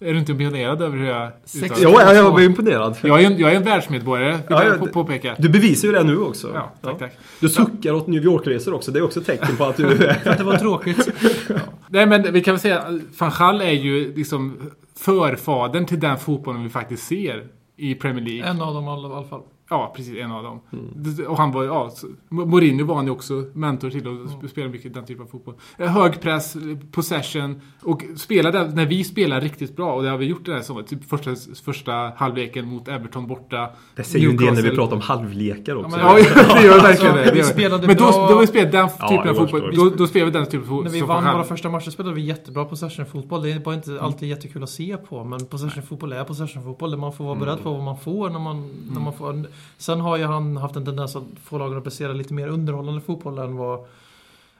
Är du inte imponerad över hur jag Sex- uttalar Jo, jag, jag blir imponerad. Jag är en, jag är en världsmedborgare, vill Ja, jag ja, på- påpeka. Du bevisar ju det nu också. Ja, tack, tack. Du suckar åt New York-resor också. Det är också ett tecken på att du... Att det var tråkigt. Nej men vi kan väl säga att van Gaal är ju liksom förfadern till den fotbollen vi faktiskt ser i Premier League. En av dem i alla fall. Ja, precis. En av dem. Det- Och han var ja, Mourinho var han ju också mentor till och sp- spelade mycket den typen av fotboll. Eh, Hög press, possession och spelade när vi spelar riktigt bra och det har vi gjort den här sommaren. Typ första, första halvleken mot Everton borta. Det säger ju en del när vi pratar om halvlekar också. Ja, men- Ja, det gör verkligen Alltså, det. det. vi gör. spelade Men då, bra- då vi spelat den Ja, typen av jag fotboll. Då, då spelar vi den typen av fotboll. När vi vann våra första matcher spelade vi jättebra possession-fotboll. Det är bara inte alltid jättekul att se på. Men possession-fotboll är possession-fotboll. Man får vara beredd på vad man får när man, när man får. Sen har ju han haft en tendens att få lagen att prestera lite mer underhållande fotboll än vad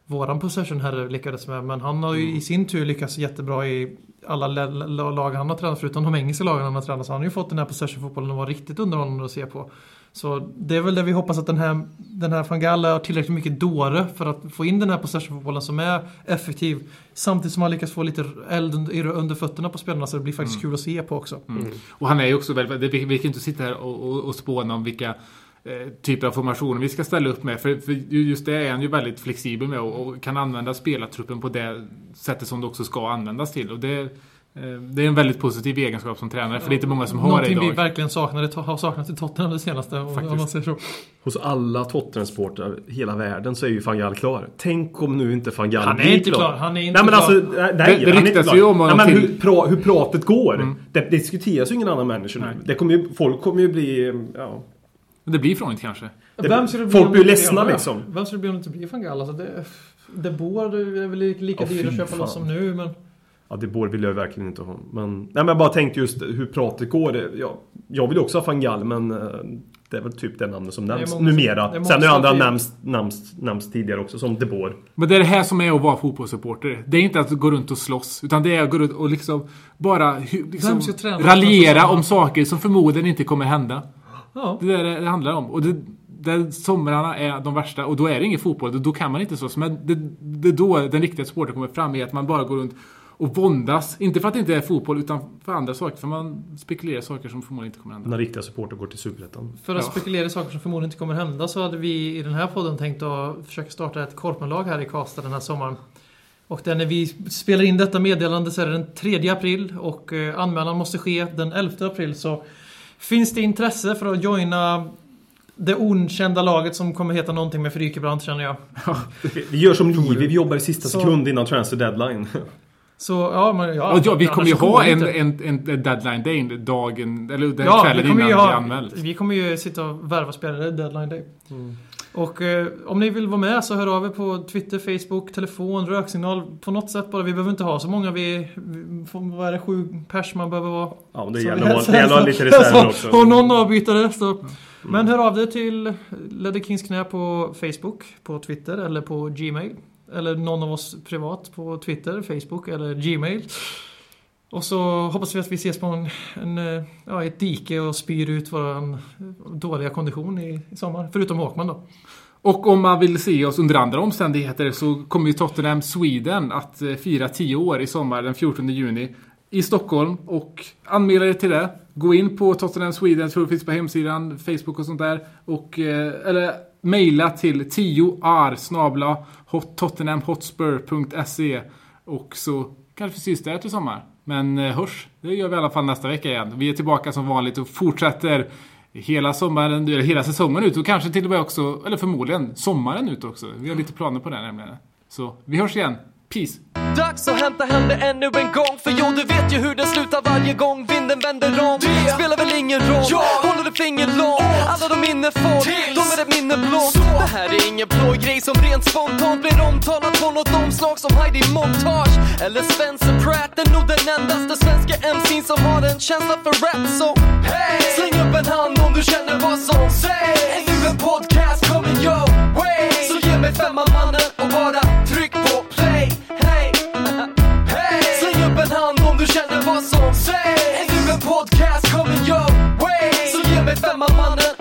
våran possession herre lyckades med. Men han har ju i sin tur lyckats jättebra i alla lag han har tränat, förutom de engelska lagen han har tränat. Så han har ju fått den här possession-fotbollen att vara riktigt underhållande att se på. Så det är väl det vi hoppas att den här, den här van Gaal har tillräckligt mycket dåre för att få in den här possession-fotbollen som är effektiv. Samtidigt som han lyckas få lite eld under, fötterna på spelarna så det blir faktiskt kul att se på också. Och han är ju också väldigt, vi, vi kan inte sitta här och, och, och spåna om vilka typer av formationer vi ska ställa upp med. För, för just det är han ju väldigt flexibel med och, och kan använda spelartruppen på det sättet som det också ska användas till. Och det, eh, det är en väldigt positiv egenskap som tränare, för det är inte många som har det Någonting idag. vi verkligen saknade, har saknat i Tottenham det senaste. Om man säger så. Hos alla Tottenham-supportrar i hela världen så är ju van Gaal klar. Tänk om nu inte van Gaal Han är blir inte klar, han är inte nej, men klar. Alltså, nej, Det- det ryktas ju om honom nej, men hur, pra, hur pratet går. Mm. Det diskuteras ju ingen annan människa nu. Det kommer ju, folk kommer ju bli... Ja, Men det blir frånigt kanske. Det- Vem ska det bli folk blir inte ledsna blir- liksom. Vem ska det bli om det inte blir van Gaal? Alltså det, det bor är väl lika Ja, dyrt att köpa loss som nu, men... ja det borde vill jag verkligen inte ha. Men, nej, men jag bara tänkte just hur pratet går. Det, ja, jag vill ju också ha van Gaal, men eh, det är väl typ det namnet som nämns många som- numera. det är Sen som andra nämns tidigare också, som De Boer. Men det är det här som är att vara fotbollssupporter. Det är inte att gå runt och slåss. Utan det är att gå runt och liksom bara liksom, raljera om saker som förmodligen inte kommer hända. Ja. Det är det det handlar om. Och det, det, somrarna är de värsta och då är det ingen fotboll. Då, då kan man inte slåss. Men det, det är då den riktiga sporten kommer fram i att man bara går runt och våndas. Inte för att det inte är fotboll utan för andra saker. För man spekulerar saker som förmodligen inte kommer hända. När riktiga supporter går till Superettan. För att Ja. spekulera saker som förmodligen inte kommer hända så hade vi i den här podden tänkt att försöka starta ett korpenlag här i Karlstad den här sommaren. Och där när vi spelar in detta meddelande så är det den 3 april och eh, anmälan måste ske den 11 april. Så finns det intresse för att joina det okända laget som kommer heta någonting med Frykebrand känner jag. Vi gör som Livi, vi jobbar i sista Så- sekund innan transfer deadline. Så ja, men ja. Ja, vi kommer ju annars ha en, en, en deadline day dagen, eller den Ja, vi kvällen kommer, innan är ha, anmält. vi kommer ju sitta och värva spelare deadline day. Och eh, om ni vill vara med så hör av er på Twitter, Facebook, telefon, röksignal. På något sätt bara. Vi behöver inte ha så många. Vi, vi får, vad är det, sju pers man behöver vara. Ja, det gäller att ha- lite reserver också. Och någon avbytare. Så. Men hör av dig till Ledder Kings knä på Facebook, på Twitter eller på Gmail. Eller någon av oss privat på Twitter, Facebook eller Gmail. Och så hoppas vi att vi ses på en, en, eh, ja, ett dike och spyr ut vår dåliga kondition i, i sommar. Förutom Håkman då. Och om man vill se oss under andra omständigheter så kommer ju Tottenham Sweden att eh, fira 10 år i sommar den 14 juni i Stockholm. Och anmäla er till det. Gå in på Tottenham Sweden, jag tror det finns på hemsidan, Facebook och sånt där. Och, eh, eller mejla till 10ar snabla hot, tottenhamhotspur.se Och så kanske vi syns där till sommar. Men eh, hörs, det gör vi i alla fall nästa vecka igen. Vi är tillbaka som vanligt och fortsätter hela sommaren, eller hela säsongen ut och kanske till och med också, eller förmodligen sommaren ut också. Vi har lite planer på det nämligen. Så vi hörs igen. Peace! Dags att hämta hem det ännu en gång För jo, du vet ju hur det slutar varje gång vinden vänder om Det spelar väl ingen roll, håller fingerlång Alla de minnen får, de är ett minne blått. Det här är ingen blå grej som rent spontant blir omtalat på något omslag som Heidi Montage eller Spencer Pratt är nog den endaste svenska MC'n som har en känsla för rap. Så hey! Släng upp en hand om du känner vad som sägs. Är du en podcast coming your way. Så ge mig femman mannen och bara tryck på play. Hey! Släng upp en hand om du känner vad som sägs. Är du en podcast coming your way 没在茫茫的